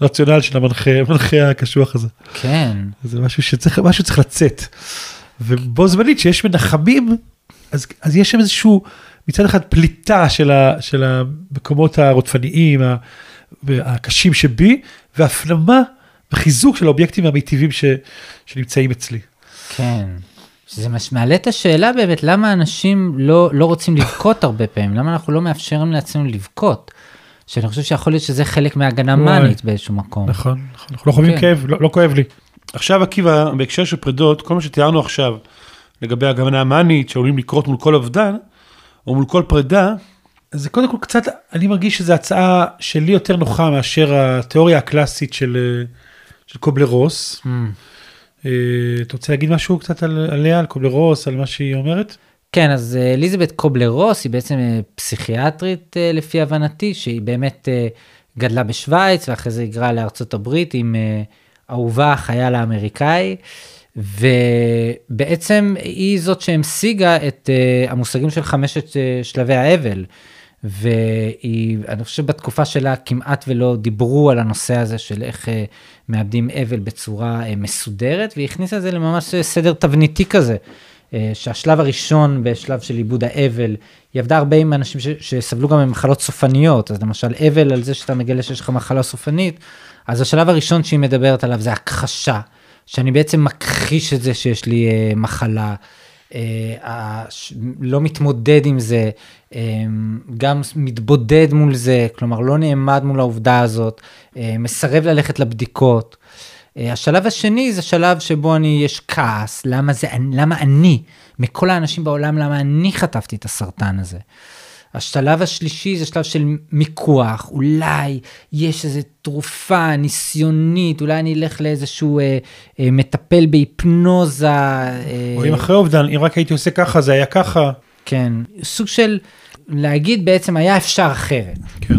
הרציונל של המנחה, הקשוח הזה.
כן,
זה משהו שצריך, משהו צריך לצאת. ובו זמנית שיש מנחמים, אז, אז יש שם איזשהו, מצד אחד פליטה של, ה, של המקומות הרודפניים, הקשים שבי, והפנמה וחיזוק של האובייקטים המיטיבים ש, שנמצאים אצלי.
כן. שזה מש- מעלה את השאלה באמת, למה אנשים לא, לא רוצים לבכות הרבה פעמים? למה אנחנו לא מאפשרים לעצמנו לבכות? שאני חושב שיכול להיות שזה חלק מהגנה. מאנית באיזשהו מקום.
נכון, נכון, אנחנו לא חווים
כן.
כאב, לא, לא כואב לי. עכשיו עקיבא, בהקשר של פרידות, כל מה שתיארנו עכשיו, לגבי הגמנה המאנית שעלולים לקרות מול כל אובדן, או מול כל פרידה, זה קודם כל קצת, אני מרגיש שזו הצעה שלי יותר נוחה מאשר התיאוריה הקלאסית של, אה, של קובלר רוס.
Mm.
אה, אתה רוצה להגיד משהו קצת על, עליה, על קובלר רוס, על מה שהיא אומרת?
כן, אז אה, אליזבת קובלר רוס היא בעצם אה, פסיכיאטרית לפי הבנתי, שהיא באמת גדלה בשוויץ ואחרי זה היגרה לארצות הברית עם אה, אהובה החייל האמריקאי, ובעצם היא זאת שהמשיגה את המושגים של חמשת שלבי האבל. והיא, אני חושב שבתקופה שלה כמעט ולא דיברו על הנושא הזה של איך אה, מאבדים אבל בצורה אה, מסודרת, והיא הכניסה את זה לממש אה, סדר תבניתי כזה. שהשלב הראשון בשלב של עיבוד האבל, היא עבדה הרבה עם אנשים ש, שסבלו גם ממחלות סופניות, אז למשל אבל על זה שאתה מגלה שיש לך מחלה סופנית, אז השלב הראשון שהיא מדברת עליו זה הכחשה, שאני בעצם מכחיש את זה שיש לי מחלה, לא מתמודד עם זה, אה, גם מתבודד מול זה, כלומר לא נעמד מול העובדה הזאת, אה, מסרב ללכת לבדיקות. אה, השלב השני זה שלב שבו אני, יש כעס, למה זה, למה אני, מכל האנשים בעולם, למה אני חטפתי את הסרטן הזה. השלב השלישי זה שלב של מיקוח, אולי יש איזו תרופה ניסיונית, אולי אני אלך לאיזשהו אה, אה, מטפל בהיפנוזה. אה,
או אם אחרי אובדן, אם רק הייתי עושה ככה, זה היה ככה.
כן, סוג של להגיד בעצם היה אפשר אחרת.
כן.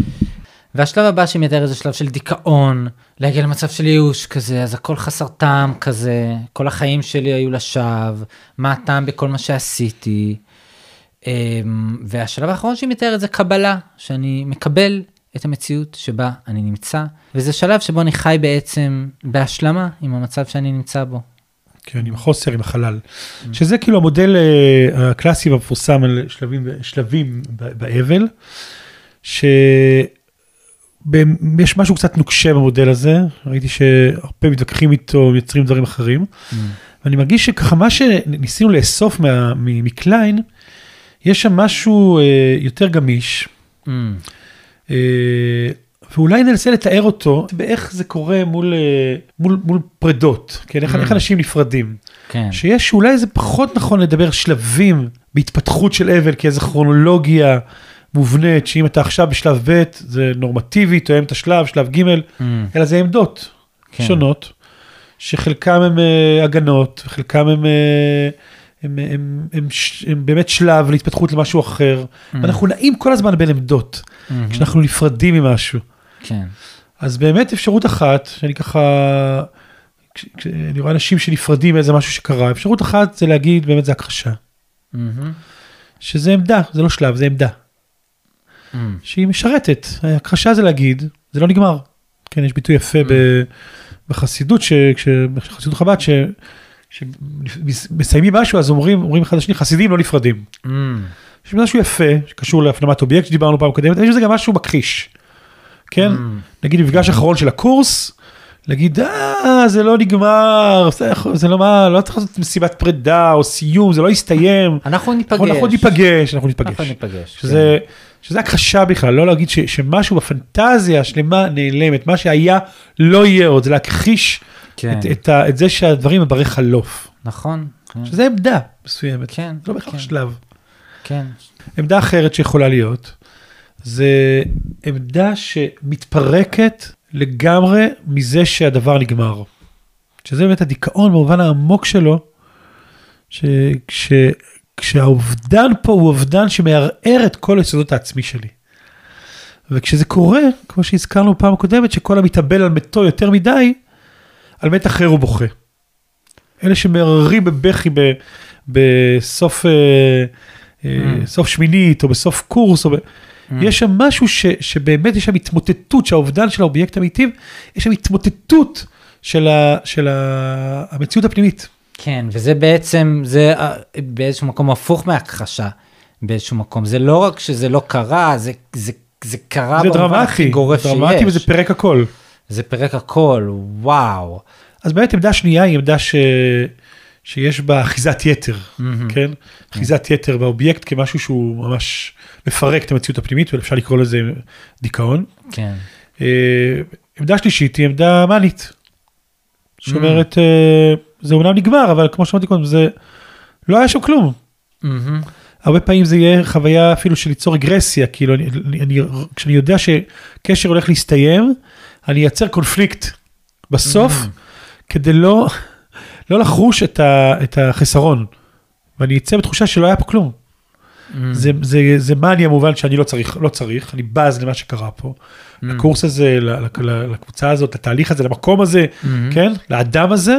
והשלב הבא שהיא מתארת זה שלב של דיכאון, להגיע למצב של ייאוש כזה, אז הכל חסר טעם כזה, כל החיים שלי היו לשווא, מה הטעם בכל מה שעשיתי. אמ, והשלב האחרון שהיא מתארת זה קבלה, שאני מקבל את המציאות שבה אני נמצא, וזה שלב שבו אני חי בעצם בהשלמה עם המצב שאני נמצא בו.
כן, עם החוסר, עם החלל. שזה כאילו המודל אה, הקלאסי והמפורסם על שלבים, שלבים באבל, שיש משהו קצת נוקשה במודל הזה, ראיתי שהרבה מתווכחים איתו, יוצרים דברים אחרים, ואני מרגיש שככה מה שניסינו לאסוף מה- מקליין, יש שם משהו אה, יותר גמיש,
Mm,
אה, ואולי ננסה לתאר אותו באיך זה קורה מול, אה, מול, מול פרדות, כן, איך,
Mm.
איך אנשים נפרדים.
כן,
שיש אולי זה פחות נכון לדבר שלבים בהתפתחות של אבל כאיזה כרונולוגיה מובנית, שאם אתה עכשיו בשלב ב' זה נורמטיבי, תואם את השלב, שלב ג',
mm,
אלא זה עמדות
כן.
שונות, שחלקם הם אה, הגנות, וחלקם הם, אה, הם, הם, הם, הם, הם באמת שלב להתפתחות למשהו אחר.
Mm.
ואנחנו נעים כל הזמן בין עמדות,
mm,
כשאנחנו נפרדים ממשהו.
כן,
אז באמת אפשרות אחת, שאני ככה, כש- כשאני רואה אנשים שנפרדים מאיזה משהו שקרה, אפשרות אחת זה להגיד באמת זה הכחשה.
מהמם,
שזה עמדה, זה לא שלב, זה עמדה,
mm,
שהיא משרתת. הכחשה זה להגיד, זה לא נגמר. כן, יש ביטוי יפה ב, בחסידות, ש, בחסידות חב"ד, ש- שמסיימים משהו אז אומרים, אומרים אחד לשני, חסידים לא נפרדים.
mm,
יש בזה משהו יפה שקשור להפנמת אובייקט שדיברנו פעם קודמת, יש בזה גם משהו מכחיש. כן?
Mm.
נגיד מפגש אחרון של הקורס, להגיד אה זה לא נגמר, זה, זה לא מה, לא צריך לעשות מסיבת פרידה או סיום, זה לא יסתיים.
אנחנו ניפגש.
אנחנו, ניפגש, אנחנו ניפגש.
אנחנו ניפגש.
שזה, שזה הכחשה בכלל, לא להגיד ש, שמשהו בפנטזיה השלמה נעלמת, מה שהיה לא יהיה עוד, זה להכחיש
כן,
את, את, ה, את זה שהדברים הם ברי חלוף,
נכון. כן,
שזה עמדה מסוימת,
כן,
לא בהכרח
כן.
שלב.
כן.
עמדה אחרת שיכולה להיות, זה עמדה שמתפרקת לגמרי מזה שהדבר נגמר. שזה באמת הדיכאון במובן העמוק שלו, שכש, כשהאובדן פה הוא אובדן שמערער את כל היסודות העצמי שלי. וכשזה קורה, כמו שהזכרנו בפעם הקודמת, שכל המתאבל על מתו יותר מדי, על מת אחר הוא בוכה. אלה שמערערים בבכי ב, בסוף, אה, אה,
Mm.
סוף שמינית או בסוף קורס, או ב... יש שם משהו ש, שבאמת יש שם התמוטטות, שהאובדן של האובייקט המיטיב, יש שם התמוטטות של, ה, של ה, המציאות הפנימית.
כן, וזה בעצם, זה אה, באיזשהו מקום הפוך מהכחשה, באיזשהו מקום. זה לא רק שזה לא קרה, זה, זה, זה קרה
זה
במובן הכי גורף
זה דרמטי
שיש.
וזה פירק הכל.
זה פירק הכל, וואו.
אז באמת עמדה שנייה היא עמדה ש... שיש בה אחיזת יתר,
מהמם.
כן? אחיזת יתר באובייקט כמשהו שהוא ממש מפרק את המציאות הפנימית, ואפשר לקרוא לזה דיכאון.
כן.
אה, עמדה שלישית היא עמדה מאנית, שאומרת, אה, זה אומנם נגמר, אבל כמו שאמרתי קודם, זה לא היה שם כלום.
מהמם.
הרבה פעמים זה יהיה חוויה אפילו של ליצור רגרסיה, כאילו אני, אני, אני, כשאני יודע שקשר הולך להסתיים, אני אייצר קונפליקט בסוף,
Mm.
כדי לא, לא לחוש את, ה, את החסרון. ואני אצא בתחושה שלא היה פה כלום.
מהמם.
זה, זה, זה מאניה מובן שאני לא צריך, לא צריך, אני בז למה שקרה פה. לקורס הזה, ל- ל- לקבוצה הזאת, לתהליך הזה, למקום הזה. כן? לאדם הזה.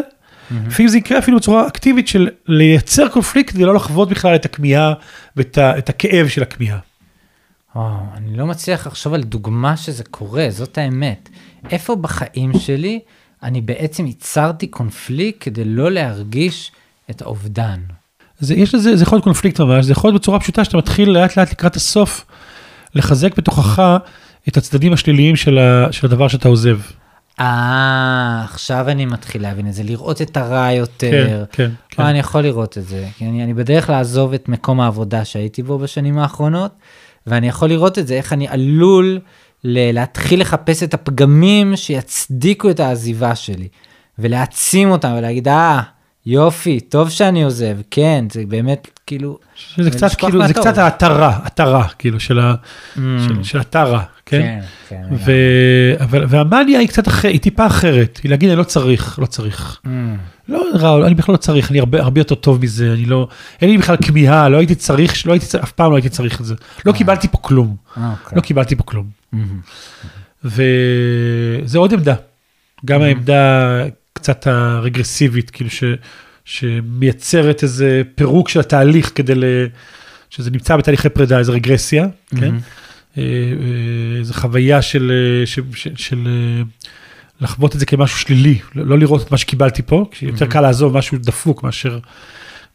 לפעמים זה יקרה אפילו בצורה אקטיבית של לייצר קונפליקט כדי לא לחוות בכלל את הכמיהה ואת הכאב של הכמיהה.
וואו, אני לא מצליח לחשוב על דוגמה שזה קורה, זאת האמת. איפה בחיים שלי אני בעצם ייצרתי קונפליקט כדי לא להרגיש את האובדן?
זה, יש לזה, זה יכול להיות קונפליקט ממש, זה יכול להיות בצורה פשוטה שאתה מתחיל לאט לאט לקראת הסוף לחזק בתוכך את הצדדים השליליים של, ה, של הדבר שאתה עוזב.
אה, עכשיו אני מתחיל להבין את זה, לראות את הרע
כן,
יותר.
כן, כן.
אה, אני יכול לראות את זה, כי אני, אני בדרך לעזוב את מקום העבודה שהייתי בו בשנים האחרונות, ואני יכול לראות את זה, איך אני עלול להתחיל לחפש את הפגמים שיצדיקו את העזיבה שלי, ולהעצים אותם ולהגיד, אה, יופי, טוב שאני עוזב, כן, זה באמת כאילו...
שזה קצת כאילו, זה
מהטוב.
קצת ההתרה, התרה, כאילו, של ה- של- של הטרה, כן?
כן, כן.
ו... אבל, והמאניה היא קצת אחרת, היא טיפה אחרת, היא להגיד אני לא צריך, לא צריך.
Mm,
לא, רע, אני בכלל לא צריך, אני הרבה, הרבה יותר טוב מזה, אני לא, אין לי בכלל כמיהה, לא הייתי צריך, לא הייתי, אף פעם לא הייתי צריך את זה. לא
אה.
קיבלתי פה כלום,
אוקיי.
לא קיבלתי פה כלום. וזה עוד עמדה, גם העמדה קצת הרגרסיבית, כאילו ש, שמייצרת איזה פירוק של התהליך כדי ל... שזה נמצא בתהליכי פרידה, איזה רגרסיה, כן? אה, אה, איזו חוויה של, אה, של, של, של אה, לחוות את זה כמשהו שלילי, לא לראות את מה שקיבלתי פה, כי יותר קל לעזוב משהו דפוק מאשר,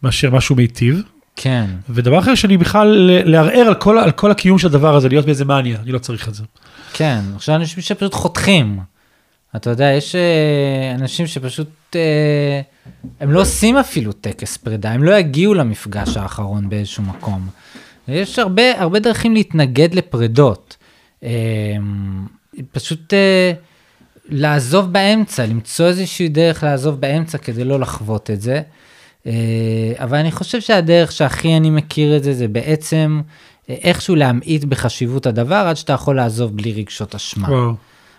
מאשר משהו מיטיב.
כן.
ודבר אחר שאני בכלל לערער על כל, על כל הקיום של הדבר הזה, להיות באיזה מניה, אני לא צריך את זה.
כן, עכשיו אנשים שפשוט חותכים. אתה יודע, יש אה, אנשים שפשוט, אה, הם לא עושים אפילו טקס פרידה, הם לא יגיעו למפגש האחרון באיזשהו מקום. יש הרבה, הרבה דרכים להתנגד לפרידות. אה, פשוט לעזוב באמצע, למצוא איזושהי דרך לעזוב באמצע כדי לא לחוות את זה. אה, אבל אני חושב שהדרך שהכי אני מכיר את זה, זה בעצם אה, איכשהו להמעיט בחשיבות הדבר עד שאתה יכול לעזוב בלי רגשות אשמה.
וואו.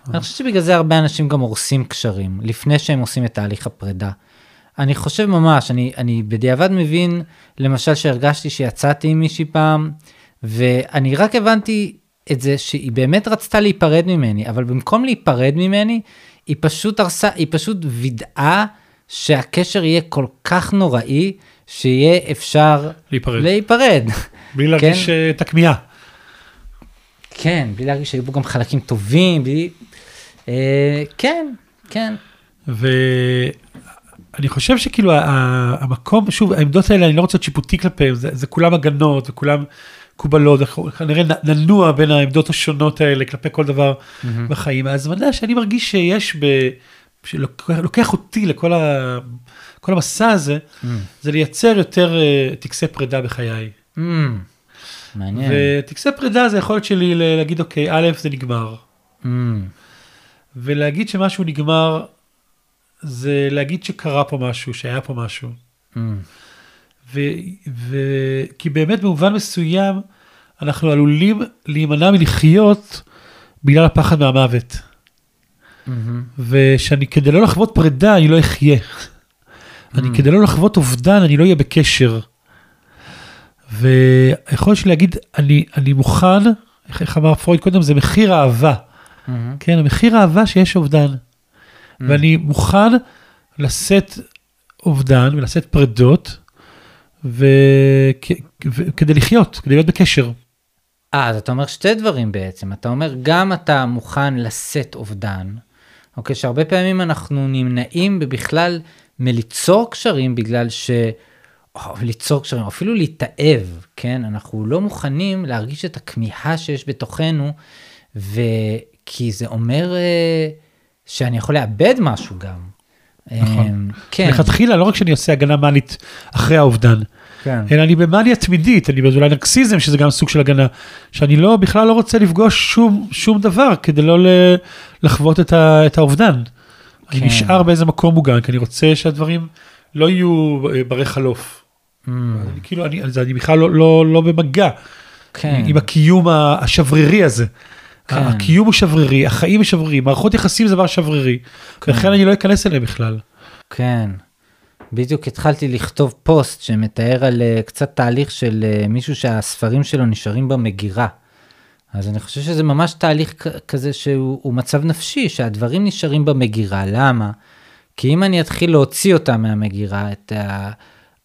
אני חושב שבגלל זה הרבה אנשים גם הורסים קשרים, לפני שהם עושים את תהליך הפרידה. אני חושב ממש, אני, אני בדיעבד מבין, למשל שהרגשתי שיצאתי עם מישהי פעם, ואני רק הבנתי את זה שהיא באמת רצתה להיפרד ממני, אבל במקום להיפרד ממני, היא פשוט הרסה, היא פשוט וידאה שהקשר יהיה כל כך נוראי, שיהיה אפשר
להיפרד.
להיפרד.
בלי להרגיש אה, את הכמיהה.
כן, בלי להרגיש שהיו בו גם חלקים טובים, בלי... אה, כן, כן.
ואני חושב שכאילו המקום, שוב, העמדות האלה, אני לא רוצה להיות שיפוטי כלפיהם, זה, זה כולם הגנות וכולם קובלות, אנחנו כנראה ננוע בין העמדות השונות האלה כלפי כל דבר בחיים. ההזמנה שאני מרגיש שיש, ב, שלוקח לוקח אותי לכל ה, כל המסע הזה, זה לייצר יותר אה, טקסי פרידה בחיי.
Mm, מעניין.
וטקסי פרידה זה יכולת שלי להגיד, אוקיי, א', זה נגמר.
Mm,
ולהגיד שמשהו נגמר, זה להגיד שקרה פה משהו, שהיה פה משהו.
mm,
ו, ו, כי באמת במובן מסוים, אנחנו עלולים להימנע מלחיות בגלל הפחד מהמוות.
מהמם.
ושאני, כדי לא לחוות פרידה, אני לא אחיה. אני, כדי לא לחוות אובדן, אני לא אהיה בקשר. והיכולת שלי להגיד, אני, אני מוכן, איך, איך אמר פרויד קודם, זה מחיר האהבה.
מהמם.
כן, המחיר האהבה שיש אובדן. ואני מוכן לשאת אובדן ולשאת פרדות, וכדי לחיות, כדי להיות בקשר.
אה, אז אתה אומר שתי דברים בעצם. אתה אומר, גם אתה מוכן לשאת אובדן, אוקיי, שהרבה פעמים אנחנו נמנעים בכלל מליצור קשרים בגלל ש... או, ליצור קשרים, אפילו להתאהב, כן? אנחנו לא מוכנים להרגיש את הכמיהה שיש בתוכנו, וכי זה אומר אה, שאני יכול לאבד משהו גם.
נכון.
אה, כן.
לכתחילה, לא רק שאני עושה הגנה מאנית אחרי האובדן,
כן.
אלא אני במאניה תמידית, אני אולי נרקסיזם, שזה גם סוג של הגנה, שאני לא, בכלל לא רוצה לפגוש שום, שום דבר כדי לא לחוות את, ה, את האובדן. אני
כן.
נשאר באיזה מקום מוגן, כי אני רוצה שהדברים לא יהיו אה, ברי חלוף.
Mm,
אני, כאילו, אני, אני בכלל לא, לא, לא במגע
כן.
עם הקיום השברירי הזה.
כן.
הקיום הוא שברירי, החיים הם שבריריים, מערכות יחסים זה דבר שברירי,
כן.
לכן אני לא אכנס אליהם בכלל.
כן. בדיוק התחלתי לכתוב פוסט שמתאר על uh, קצת תהליך של uh, מישהו שהספרים שלו נשארים במגירה. אז אני חושב שזה ממש תהליך כזה שהוא הוא מצב נפשי, שהדברים נשארים במגירה. למה? כי אם אני אתחיל להוציא אותם מהמגירה, את ה...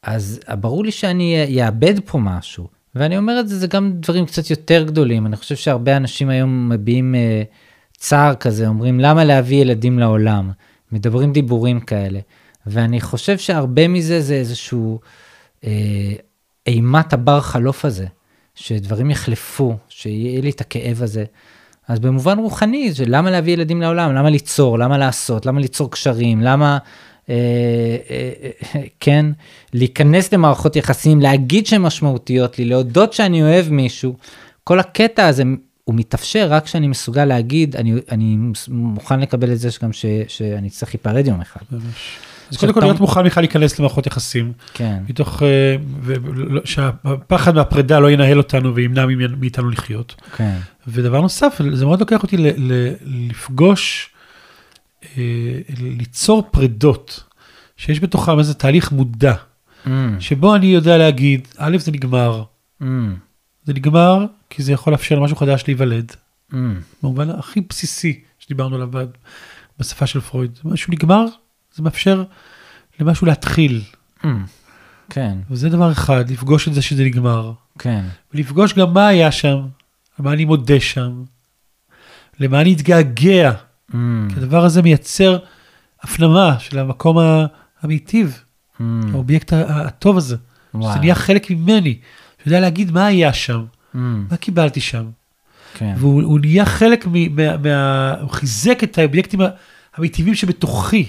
אז ברור לי שאני אאבד פה משהו. ואני אומר את זה, זה גם דברים קצת יותר גדולים. אני חושב שהרבה אנשים היום מביעים אה, צער כזה, אומרים למה להביא ילדים לעולם? מדברים דיבורים כאלה. ואני חושב שהרבה מזה זה איזשהו אה, אימת הבר חלוף הזה, שדברים יחלפו, שיהיה לי את הכאב הזה. אז במובן רוחני, זה למה להביא ילדים לעולם? למה ליצור? למה לעשות? למה ליצור קשרים? למה, כן, להיכנס למערכות יחסים, להגיד שהן משמעותיות לי, להודות שאני אוהב מישהו. כל הקטע הזה, הוא מתאפשר רק כשאני מסוגל להגיד, אני, אני מוכן לקבל את זה שגם ש, שאני צריך להיפרד יום אחד.
אז קודם כל להיות מוכן בכלל להיכנס למערכות יחסים,
כן,
מתוך, אה, שהפחד מהפרידה לא ינהל אותנו וימנע מאיתנו לחיות.
כן.
ודבר נוסף, זה מאוד לוקח אותי ל- ל- לפגוש, אה, ליצור פרידות, שיש בתוכם איזה תהליך מודע,
Mm,
שבו אני יודע להגיד, א', זה נגמר,
mm,
זה נגמר כי זה יכול לאפשר למשהו חדש להיוולד,
mm,
במובן הכי בסיסי שדיברנו עליו בשפה של פרויד, משהו נגמר, זה מאפשר למשהו להתחיל,
mm. כן,
וזה דבר אחד, לפגוש את זה שזה נגמר,
כן.
ולפגוש גם מה היה שם, למה אני מודה שם, למה אני אתגעגע,
Mm,
כי הדבר הזה מייצר הפנמה של המקום המיטיב,
mm,
האובייקט הטוב הזה,
וואו.
שזה נהיה חלק ממני, שיודע להגיד מה היה שם,
Mm,
מה קיבלתי שם,
כן.
והוא הוא נהיה חלק מ- מה... מה- הוא חיזק את האובייקטים המיטיבים שבתוכי.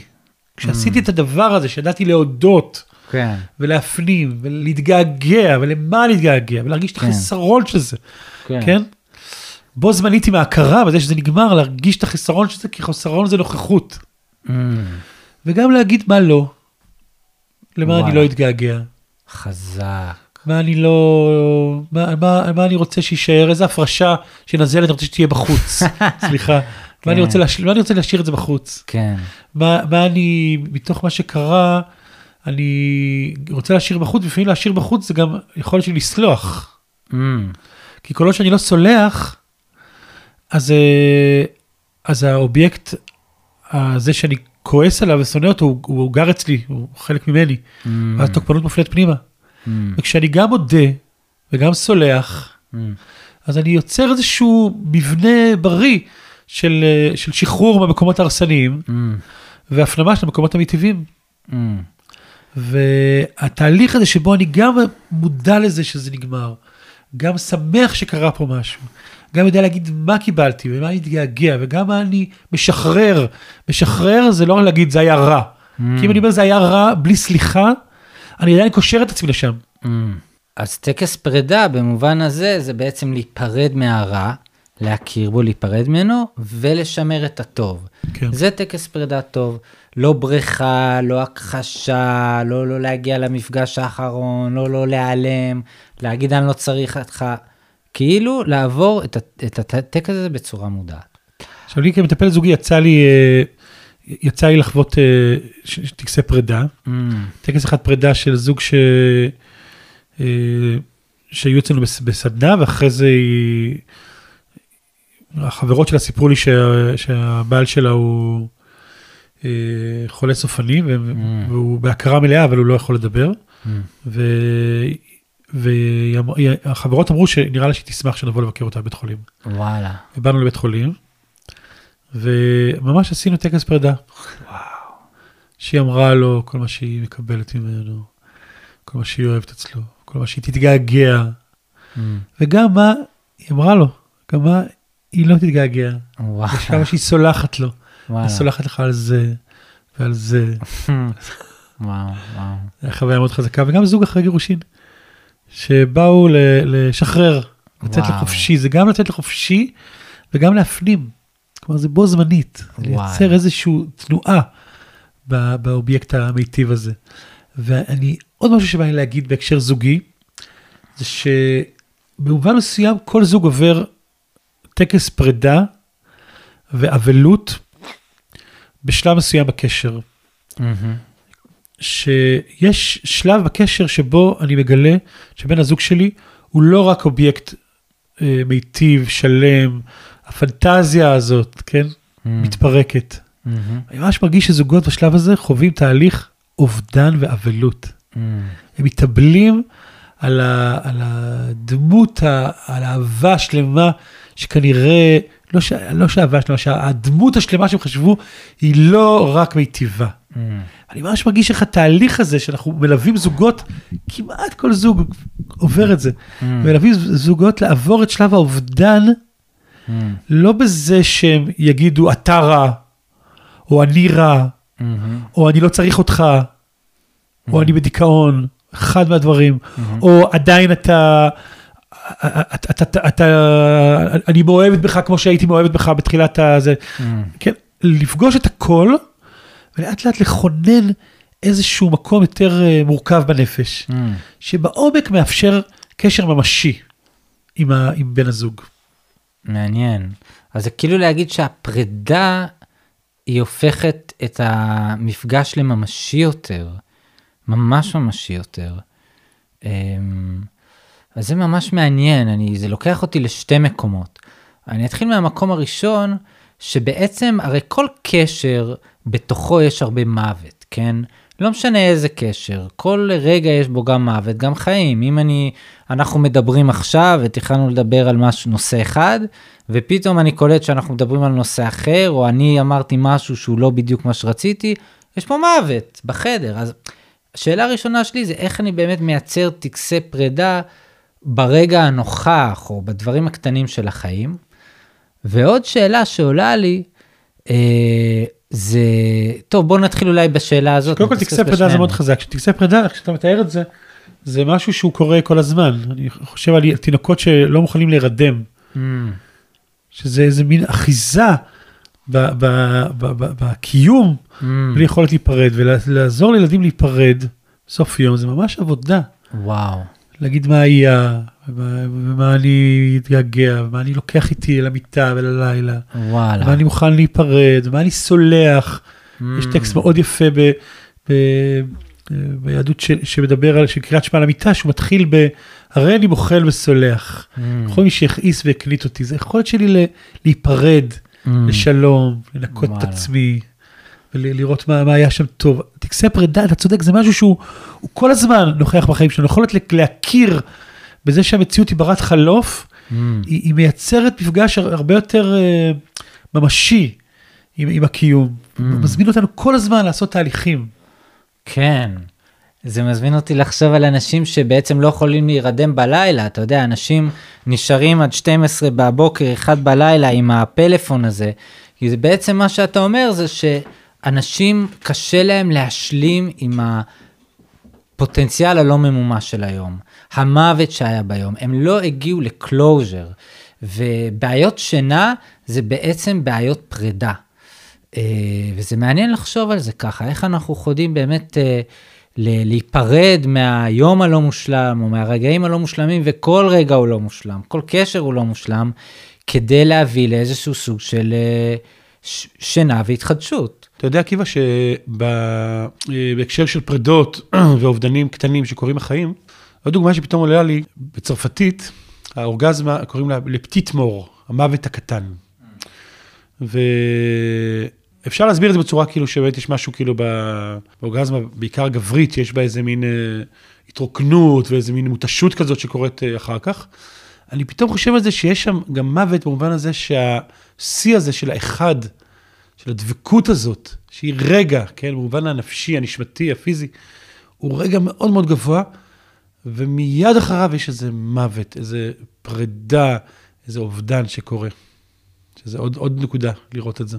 כשעשיתי את הדבר הזה, שידעתי להודות
כן.
ולהפנים ולהתגעגע ולמה להתגעגע ולהרגיש את
כן.
החסרון של זה, כן? בו זמנית עם ההכרה בזה שזה נגמר, להרגיש את החסרון של זה, כי חסרון זה נוכחות.
Mm,
וגם להגיד מה לא, למה אני
וואלה.
לא אתגעגע,
חזק.
מה אני לא, מה, מה, מה אני רוצה שיישאר, איזה הפרשה שנזלת אני רוצה שתהיה בחוץ, סליחה, מה, אני
כן.
רוצה להש... מה אני רוצה להשאיר את זה בחוץ,
כן.
מה, מה אני, מתוך מה שקרה, אני רוצה להשאיר בחוץ, ולפעמים להשאיר בחוץ זה גם יכולת שלי לסלוח,
Mm,
כי כל עוד שאני לא סולח, אז, אה, אז האובייקט הזה שאני כועס עליו ושונא אותו, הוא, הוא גר אצלי, הוא חלק ממני,
mm,
ואז תוקפנות מופנית פנימה.
mm,
וכשאני גם מודה וגם סולח,
mm.
אז אני יוצר איזשהו מבנה בריא של, אה, של שחרור מהמקומות ההרסניים
Mm,
והפנמה של המקומות המיטיבים.
mm,
והתהליך הזה שבו אני גם מודע לזה שזה נגמר, גם שמח שקרה פה משהו, גם יודע להגיד מה קיבלתי ומה אני מתגעגע וגם מה אני משחרר. משחרר זה לא רק להגיד זה היה רע.
mm.
כי אם אני אומר זה היה רע בלי סליחה, אני עדיין קושר את עצמי לשם.
Mm. אז טקס פרידה במובן הזה זה בעצם להיפרד מהרע, להכיר בו, להיפרד ממנו ולשמר את הטוב.
כן.
זה טקס פרידה טוב. לא בריכה, לא הכחשה, לא לא להגיע למפגש האחרון, לא לא להיעלם, להגיד אני לא צריך אותך. כאילו לעבור את, ה- את הטקס הזה בצורה מודעת.
עכשיו לי כמטפל זוגי יצא לי, אה, יצא לי לחוות אה, טקסי פרידה.
Mm,
טקס אחד פרידה של זוג ש... אה, שהיו אצלנו בס- בסדנה, ואחרי זה היא... החברות שלה סיפרו לי שה... שהבעל שלה הוא חולה סופני.
Mm.
והוא בהכרה מלאה, אבל הוא לא יכול לדבר.
mm.
והחברות אמרו שנראה לה שהיא תשמח שנבוא לבקר אותה בבית חולים.
וואלה.
ובאנו לבית חולים, וממש עשינו טקס פרידה. שהיא אמרה לו כל מה שהיא מקבלת ממנו, כל מה שהיא אוהבת אצלו, כל מה שהיא תתגעגע,
Mm,
וגם מה היא אמרה לו, גם מה היא לא תתגעגע,
וואלה.
כמה שהיא סולחת לו,
וואלה.
היא סולחת לך על זה ועל זה.
וואו, וואו.
הייתה חוויה מאוד חזקה, וגם זוג אחרי גירושין, שבאו ל- לשחרר, לצאת
וואו.
לחופשי, זה גם לצאת לחופשי וגם להפנים. כלומר, זה בו זמנית,
וואי.
לייצר איזושהי תנועה ב- באובייקט המיטיב הזה. ואני, עוד משהו שבא לי להגיד בהקשר זוגי, זה שבמובן מסוים כל זוג עובר טקס פרידה ואבלות בשלב מסוים בקשר.
מהמם.
שיש שלב בקשר שבו אני מגלה שבן הזוג שלי הוא לא רק אובייקט אה, מיטיב, שלם, הפנטזיה הזאת, כן, מתפרקת.
מהמם.
אני ממש מרגיש שזוגות בשלב הזה חווים תהליך אובדן ואבלות.
מהמם.
הם מתאבלים על, ה, על הדמות, ה, על האהבה השלמה, שכנראה, לא, ש, לא שהאהבה שלמה, שהדמות השלמה שהם חשבו היא לא רק מיטיבה.
מהמם.
אני ממש מרגיש איך התהליך הזה שאנחנו מלווים זוגות, כמעט כל זוג עובר את זה,
מהמם.
מלווים זוגות לעבור את שלב האובדן,
מהמם.
לא בזה שהם יגידו אתה רע, או אני רע,
מהמם.
או אני לא צריך אותך, או אני בדיכאון, אחד מהדברים,
מהמם.
או עדיין אתה, אתה, אתה, אתה, אתה, אני מאוהבת בך כמו שהייתי מאוהבת בך בתחילת הזה,
מהמם.
כן, לפגוש את הכל, ולאט לאט לכונן איזשהו מקום יותר אה, מורכב בנפש,
Mm.
שבעומק מאפשר קשר ממשי עם, ה, עם בן הזוג.
מעניין. אז זה כאילו להגיד שהפרידה היא הופכת את המפגש לממשי יותר, ממש ממשי יותר. אמ, אז זה ממש מעניין, אני, זה לוקח אותי לשתי מקומות. אני אתחיל מהמקום הראשון, שבעצם הרי כל קשר בתוכו יש הרבה מוות, כן? לא משנה איזה קשר, כל רגע יש בו גם מוות, גם חיים. אם אני, אנחנו מדברים עכשיו ותכננו לדבר על משהו, נושא אחד, ופתאום אני קולט שאנחנו מדברים על נושא אחר, או אני אמרתי משהו שהוא לא בדיוק מה שרציתי, יש פה מוות בחדר. אז השאלה הראשונה שלי זה איך אני באמת מייצר טקסי פרידה ברגע הנוכח, או בדברים הקטנים של החיים. ועוד שאלה שעולה לי, אה, זה, טוב בוא נתחיל אולי בשאלה הזאת.
קודם כל טקסי פרידה זה. מאוד חזק, טקסי פרידה, כשאתה מתאר את זה, זה משהו שהוא קורה כל הזמן. אני חושב על תינוקות שלא מוכנים להירדם,
Mm,
שזה איזה מין אחיזה בקיום,
mm,
בלי יכולת להיפרד, ולעזור לילדים להיפרד בסוף יום, זה ממש עבודה.
וואו,
להגיד מה היה, ומה, ומה אני אתגעגע, ומה אני לוקח איתי למיטה וללילה,
וואלה.
ומה אני מוכן להיפרד, ומה אני סולח.
Mm,
יש טקסט מאוד יפה ב, ב, ביהדות ש, שמדבר על, קריאת שמע על המיטה, שהוא מתחיל ב, הרי אני מוחל וסולח.
mm,
כל מי שהכעיס והקליט אותי, זה היכולת שלי ל, להיפרד,
mm,
לשלום, לנקות את
וואלה.
עצמי, ולראות מה, מה היה שם טוב. טקסי פרידה, אתה צודק, זה משהו שהוא הוא כל הזמן נוכח בחיים שלנו, יכולת לה- להכיר בזה שהמציאות היא ברת חלוף,
mm,
היא, היא מייצרת מפגש הר- הרבה יותר אה, ממשי עם, עם הקיום.
Mm.
מזמין אותנו כל הזמן לעשות תהליכים.
כן. זה מזמין אותי לחשוב על אנשים שבעצם לא יכולים להירדם בלילה, אתה יודע, אנשים נשארים עד 12 בבוקר, 1 בלילה עם הפלאפון הזה. כי זה בעצם מה שאתה אומר זה שאנשים קשה להם להשלים עם הפוטנציאל הלא ממומש של היום, המוות שהיה ביום, הם לא הגיעו לקלוז'ר. ובעיות שינה זה בעצם בעיות פרידה. אה, וזה מעניין לחשוב על זה ככה, איך אנחנו יכולים באמת אה, להיפרד מהיום הלא מושלם, או מהרגעים הלא מושלמים, וכל רגע הוא לא מושלם, כל קשר הוא לא מושלם, כדי להביא לאיזשהו סוג של אה, שינה והתחדשות.
אתה יודע, עקיבא, שבהקשר של פרידות ואובדנים קטנים שקורים בחיים, עוד דוגמה שפתאום עולה לי, בצרפתית, האורגזמה, קוראים לה לפטיט מור, המוות הקטן. ואפשר להסביר את זה בצורה כאילו שבאמת יש משהו כאילו באורגזמה, בעיקר גברית, יש בה איזה מין אה, התרוקנות ואיזה מין מותשות כזאת שקורית אה, אחר כך. אני פתאום חושב על זה שיש שם גם מוות במובן הזה שהשיא הזה של האחד, של הדבקות הזאת, שהיא רגע, כן, במובן הנפשי, הנשמתי, הפיזי, הוא רגע מאוד מאוד גבוה, ומיד אחריו יש איזה מוות, איזה פרידה, איזה אובדן שקורה. שזה עוד, עוד נקודה לראות את זה.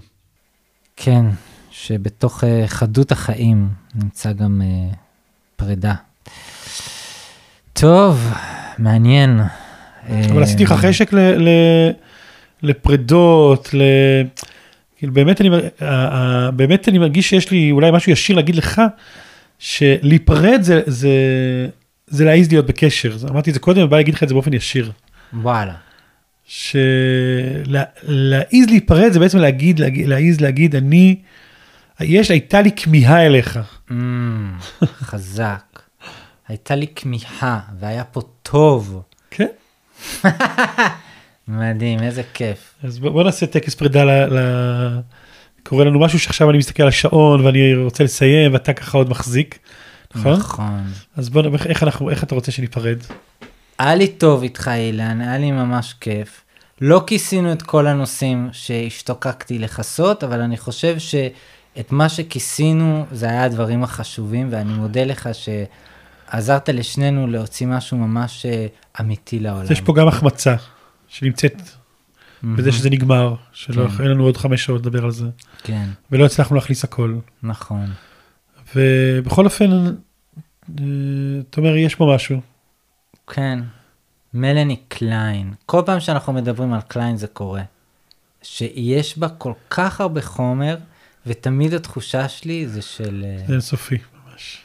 כן, שבתוך אה, חדות החיים נמצא גם אה, פרידה. טוב, מעניין.
אבל
אה,
עשיתי לך חשק ל, ל, לפרידות, ל... כאילו באמת אני, מר- ה- ה- באמת אני מרגיש שיש לי אולי משהו ישיר להגיד לך, שלהיפרד זה, זה, זה להעיז להיות בקשר. אמרתי את זה קודם, ובא להגיד לך את זה באופן ישיר.
וואלה.
שלהעיז להיפרד זה בעצם להגיד, להגיד, להעיז להגיד, אני, יש, הייתה לי כמיהה אליך.
Mm, חזק. הייתה לי כמיהה והיה פה טוב.
כן.
מדהים, איזה כיף.
אז בוא, בוא נעשה טקס פרידה ל... ל... קורה לנו משהו שעכשיו אני מסתכל על השעון ואני רוצה לסיים ואתה ככה עוד מחזיק, נכון?
נכון.
אז בוא, נ- איך אנחנו, איך אתה רוצה שניפרד?
היה לי טוב איתך אילן, היה לי ממש כיף. לא כיסינו את כל הנושאים שהשתוקקתי לכסות, אבל אני חושב שאת מה שכיסינו זה היה הדברים החשובים, ואני מודה לך שעזרת לשנינו להוציא משהו ממש אה, אמיתי לעולם.
יש פה גם החמצה שנמצאת בזה שזה נגמר, שלא,
כן.
אין לנו עוד חמש שעות לדבר על זה,
כן,
ולא הצלחנו להכניס הכל.
נכון.
ובכל אופן, אתה אומר, יש פה משהו.
כן. מלאני קליין, כל פעם שאנחנו מדברים על קליין זה קורה. שיש בה כל כך הרבה חומר, ותמיד התחושה שלי זה של... אה,
זה אינסופי ממש.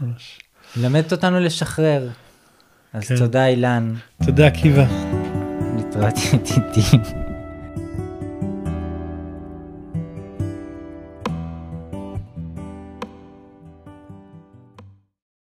ממש.
מלמדת אותנו לשחרר. אז
כן.
תודה אילן,
תודה, עקיבא.
我要听听听